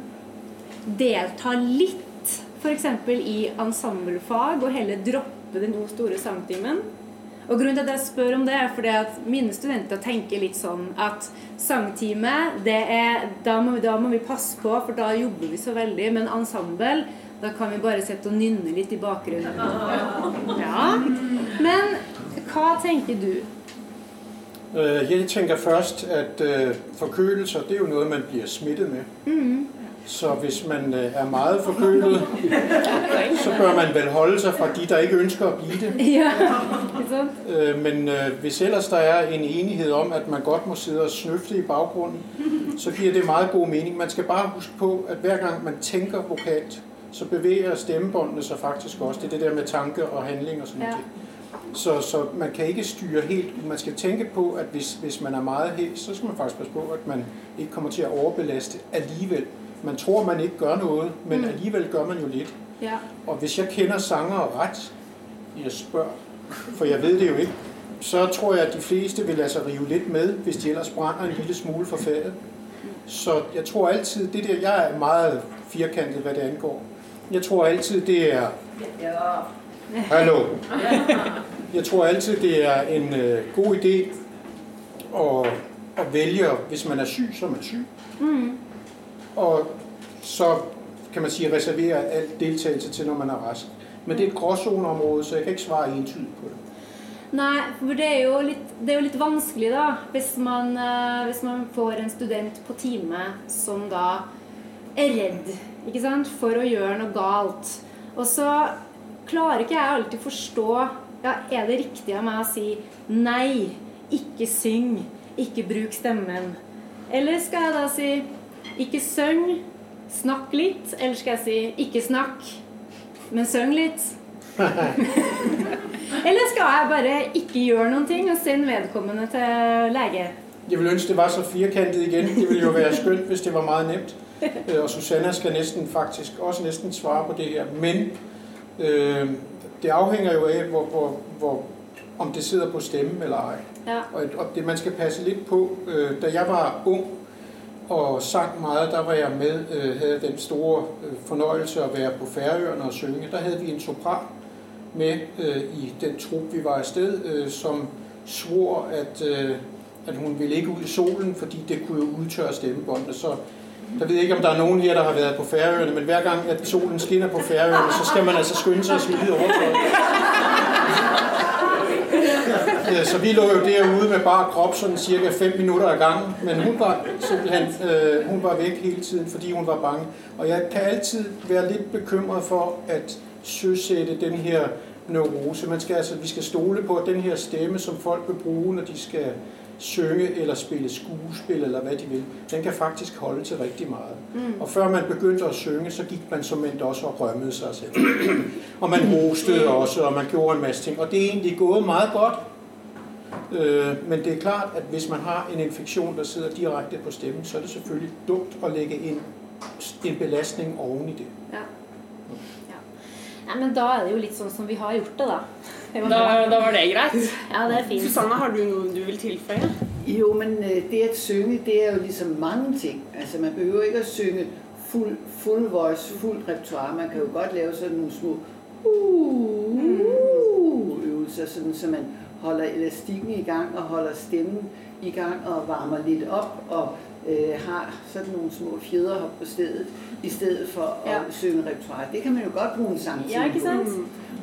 delta litt f.eks. i ensemblefag og heller droppe den store sangtimen? Og grunnen til at jeg spør om det, er fordi at mine studenter tenker litt sånn at sangtime, det er, da, må, vi- da må vi passe på, for da jobber vi så veldig. Men ensemble, da kan vi bare sitte og nynne litt i bakgrunnen. Ja. Men hva tenker du? Øh, Jeg tænker først, at øh, forkølelser, det er jo noe man blir smittet med. Så hvis man øh, er meget forkjølet, så bør man vel holde seg fra de, der ikke ønsker å bli det. Ja, Men hvis ellers der er en enighet om, at man godt må sidde og snøfte i baggrunden, så gir det meget god mening. Man skal bare huske på, at hver gang man tænker vokalt, så beveger stemmebåndene seg faktisk også. Det er det der med tanke og handling og sånne Ja. noget. Så, så man kan ikke styre helt. Man skal tænke på, at hvis, hvis man er meget hæs, så skal man faktisk passe på, at man ikke kommer til at overbelaste alligevel. Man tror, man ikke gør noget, men Mm. alligevel gør man jo lidt. Ja. Og hvis jeg kender sangere ret, jeg spørger, for jeg ved det jo ikke, så tror jeg, at de fleste vil lade sig rive lidt med, hvis de ellers brænder en lille smule for faget. Så jeg tror altid, det der, jeg er meget firkantet, hvad det angår. Jeg tror altid, det er... Hallo. Jeg tror altid, det er en øh, god idé at, at vælge, hvis man er syg, så er man syg. Og så kan man sige, reservere alt deltagelse til, når man er rask. Men det er et gråzoneområde, så jeg kan ikke svare entydigt på det. Nei, for det er jo litt, det er jo litt vanskelig, da, hvis man, eh, hvis man får en student på time som da er redd ikke sant? for å gjøre noe galt. Og så klarer ikke jeg alltid forstå ja, Er det riktig av meg å si nei, ikke syng, ikke bruk stemmen? Eller skal jeg da si ikke syng, snakk litt? Eller skal jeg si ikke snakk, men syng litt? Eller skal jeg bare ikke gjøre noen ting og sende vedkommende til lege? Jeg vil ønske det var så firkantet igjen. Det ville jo være skønt hvis det var meget nemt. Øh, Og Susanna skal nesten, faktisk også nesten svare på det her. Men øh, det afhænger jo af, hvor, hvor, hvor, om det sidder på stemmen eller ej. Ja. Og, og det, man skal passe lidt på. Øh, da jeg var ung og sang meget, der var jeg med, øh, havde den store øh, fornøjelse at være på Færøerne og synge. Der havde vi en sopran med øh, i den trup, vi var afsted, øh, som svor, at, øh, at hun ville ikke ud i solen, fordi det kunne jo udtørre stemmebåndene. Så jeg ved ikke, om der er nogen her, der har været på Færøerne, men hver gang, at solen skinner på Færøerne, så skal man altså skynde sig at smide overtøjet. Ja, Så vi lå jo derude med bare krop sådan cirka 5 minutter ad gangen, men hun var simpelthen øh, hun var væk hele tiden, fordi hun var bange. Og jeg kan altid være lidt bekymret for at søsætte den her neurose. Altså, vi skal stole på, at den her stemme, som folk vil bruge, når de skal synge eller spille skuespil eller hvad de vil, den kan faktisk holde til rigtig meget. Mm. Og før man begyndte at synge, så gik man som også og rømmede sig selv. og man hostede også, og man gjorde en masse ting. Og det er egentlig gået meget godt. Øh, men det er klart, at hvis man har en infektion, der sidder direkte på stemmen, så er det selvfølgelig dumt at lægge en, en belastning oven i det. Ja. ja. ja men da er det jo litt sånn som vi har gjort det, da. Da, da var det greit. Ja, det er fint. Susanne, har du noe du vil tilføye? Jo, men øh, det at synge, det er jo liksom mange ting. Altså man behøver ikke å synge full, full voice, full repertoire. Man kan jo godt lave sånne noen små uh, øvelser, sånn så man holder elastikken i gang og holder stemmen i gang og varmer litt opp. og øh, har sådan nogle små fjederhop på stedet, i stedet for å Ja. synge repertoire. Det kan man jo godt bruke en sang til. Ja, ikke sant?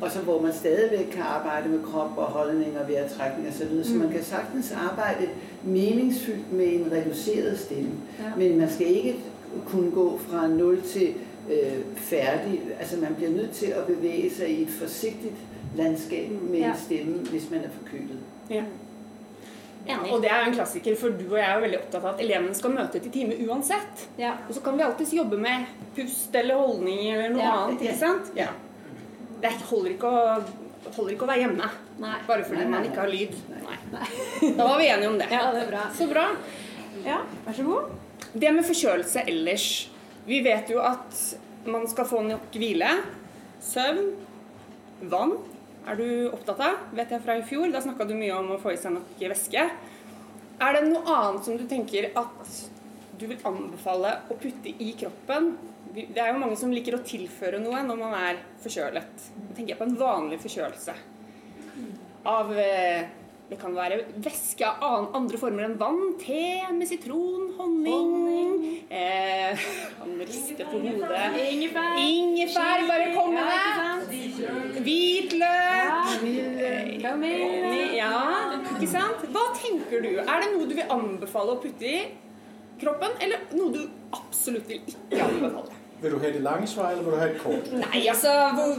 Og så hvor man stadigvæk kan arbejde med krop og holdning og vejrtrækning og så videre. Så man kan sagtens arbejde meningsfyldt med en reduceret stemme. Ja. Men man skal ikke kunne gå fra 0 til øh, færdig. Altså man bliver nødt til at bevæge sig i et forsigtigt landskab med Ja. en stemme, hvis man er forkølet. Ja. Enig. Og det er en klassiker, for du og jeg er jo veldig opptatt av at elevene skal møte til time uansett. Ja. Og så kan vi alltids jobbe med pust eller holdning eller noe Ja. annet, ikke sant? Ja. Det holder ikke å, holder ikke å være hjemme, Nei. bare fordi Nei, man ikke har lyd. Da var vi enige om det. Ja, det er bra. Så bra. Ja, vær så god. Det med forkjølelse ellers. Vi vet jo at man skal få nok hvile, søvn, vann. Er du opptatt av? Vet jeg fra i fjor. Da snakka du mye om å få i seg nok væske. Er det noe annet som du tenker at du vil anbefale å putte i kroppen? Det er jo mange som liker å tilføre noe når man er forkjølet. Da tenker jeg på en vanlig forkjølelse. Av eh, Det kan være væske av andre former enn vann. Te med sitron, honning eh, Han rister på hodet. Ingefær. Ingefær, bare kom med det. Hvitløk. Ja, ikke sant? Hva tenker du? Er det noe du vil anbefale å putte i kroppen, eller noe du absolutt vil ikke anbefale? Vil du ha det lange svar, eller vil du ha et kort? Nei, altså,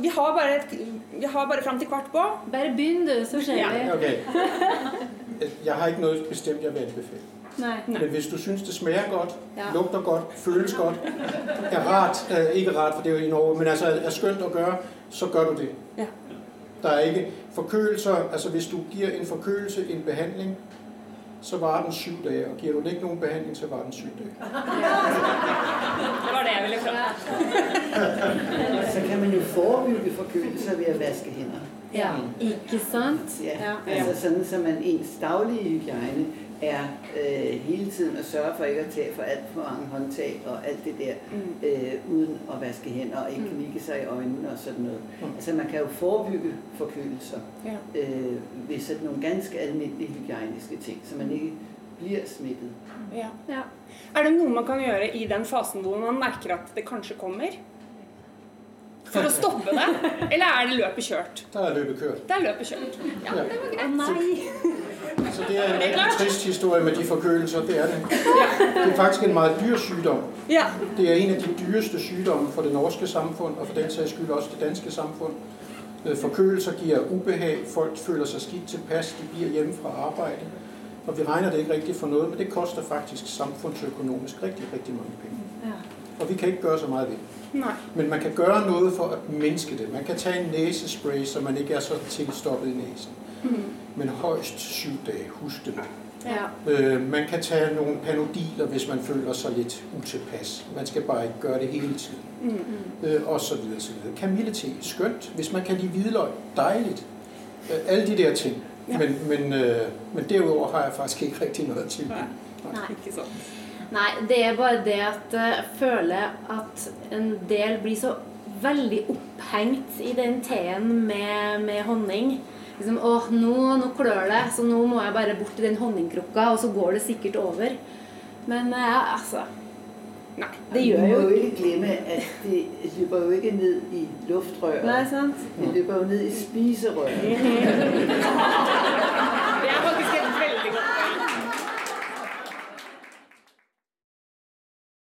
vi har bare, et, vi har bare fram til kvart på. Bare begynn, du, så ser vi. Okay. Jeg har ikke noe bestemt, jeg vil anbefale. Nei. Men hvis du synes, det smager godt, Ja. lugter godt, føles godt, er rart, øh, ikke rart, for det er jo i Norge, men altså er skønt å gjøre, så gjør du det. Ja. Der er ikke forkølelser, altså hvis du giver en forkølelse en behandling, så varer den syv dage, og giver du den ikke nogen behandling, så varer den syv dage. Det var det jeg ville fram. Så kan man jo forebygge forkølelser ved at vaske hænder. Ja, ikke sant? Ja, Ja. altså sådan, så man ens daglige hygiejne er øh, hele tiden at sørge for ikke at tage for alt for mange håndtag og alt det der, Mm. øh, uden at vaske hænder og ikke knikke sig i øjnene og sådan noget. Mm. Altså man kan jo forebygge forkølelser Ja. øh, ved sådan nogle ganske almindelige hygiejniske ting, så man ikke bliver smittet. Ja. Ja. Er det noe man kan gjøre i den fasen hvor man merker at det kanskje kommer? For å stoppe det? Eller er det løpet kjørt? Det er løbet kørt. Det er løpet kjørt. Ja, det var greit. Å nei. Så det er en rigtig trist historie med de forkølelser, det er det. Det er faktisk en meget dyr sygdom. Ja. Det er en af de dyreste sygdomme for det norske samfund, og for den sags skyld også det danske samfund. Øh, Forkølelser giver ubehag, folk føler sig skidt tilpas, de bliver hjemme fra arbejde. Og vi regner det ikke rigtigt for noget, men det koster faktisk samfundsøkonomisk rigtig, rigtig mange penge. Ja. Og vi kan ikke gøre så meget ved det. Nej. Men man kan gøre noget for at mindske det. Man kan tage en næsespray, så man ikke er så tilstoppet i næsen. Mm. Men højst syv dage, husk det. Ja. Øh, man kan tage nogle panodiler, hvis man føler sig lidt utilpas. Man skal bare ikke gøre det hele tiden. Mm. Øh, og så videre, så videre. Kamillete, skønt. Hvis man kan lide hvidløg, dejligt. Øh, alle de der ting. Ja. Men, men, øh, men derudover har jeg faktisk ikke rigtig noget til. Nej. Ikke sant. Nei, det er bare det at jeg føler at en del blir så veldig opphengt i den teen med, med honning. Liksom, åh, nå, nå klør det, så nå må jeg bare bort til den honningkrukka, og så går det sikkert over. Men ja, altså Nei, det gjør jo Du må jo ikke glemme, at det løper jo ikke ned i luftrøret. Nei, sant? Det løper jo ned i spiserøret. Det er faktisk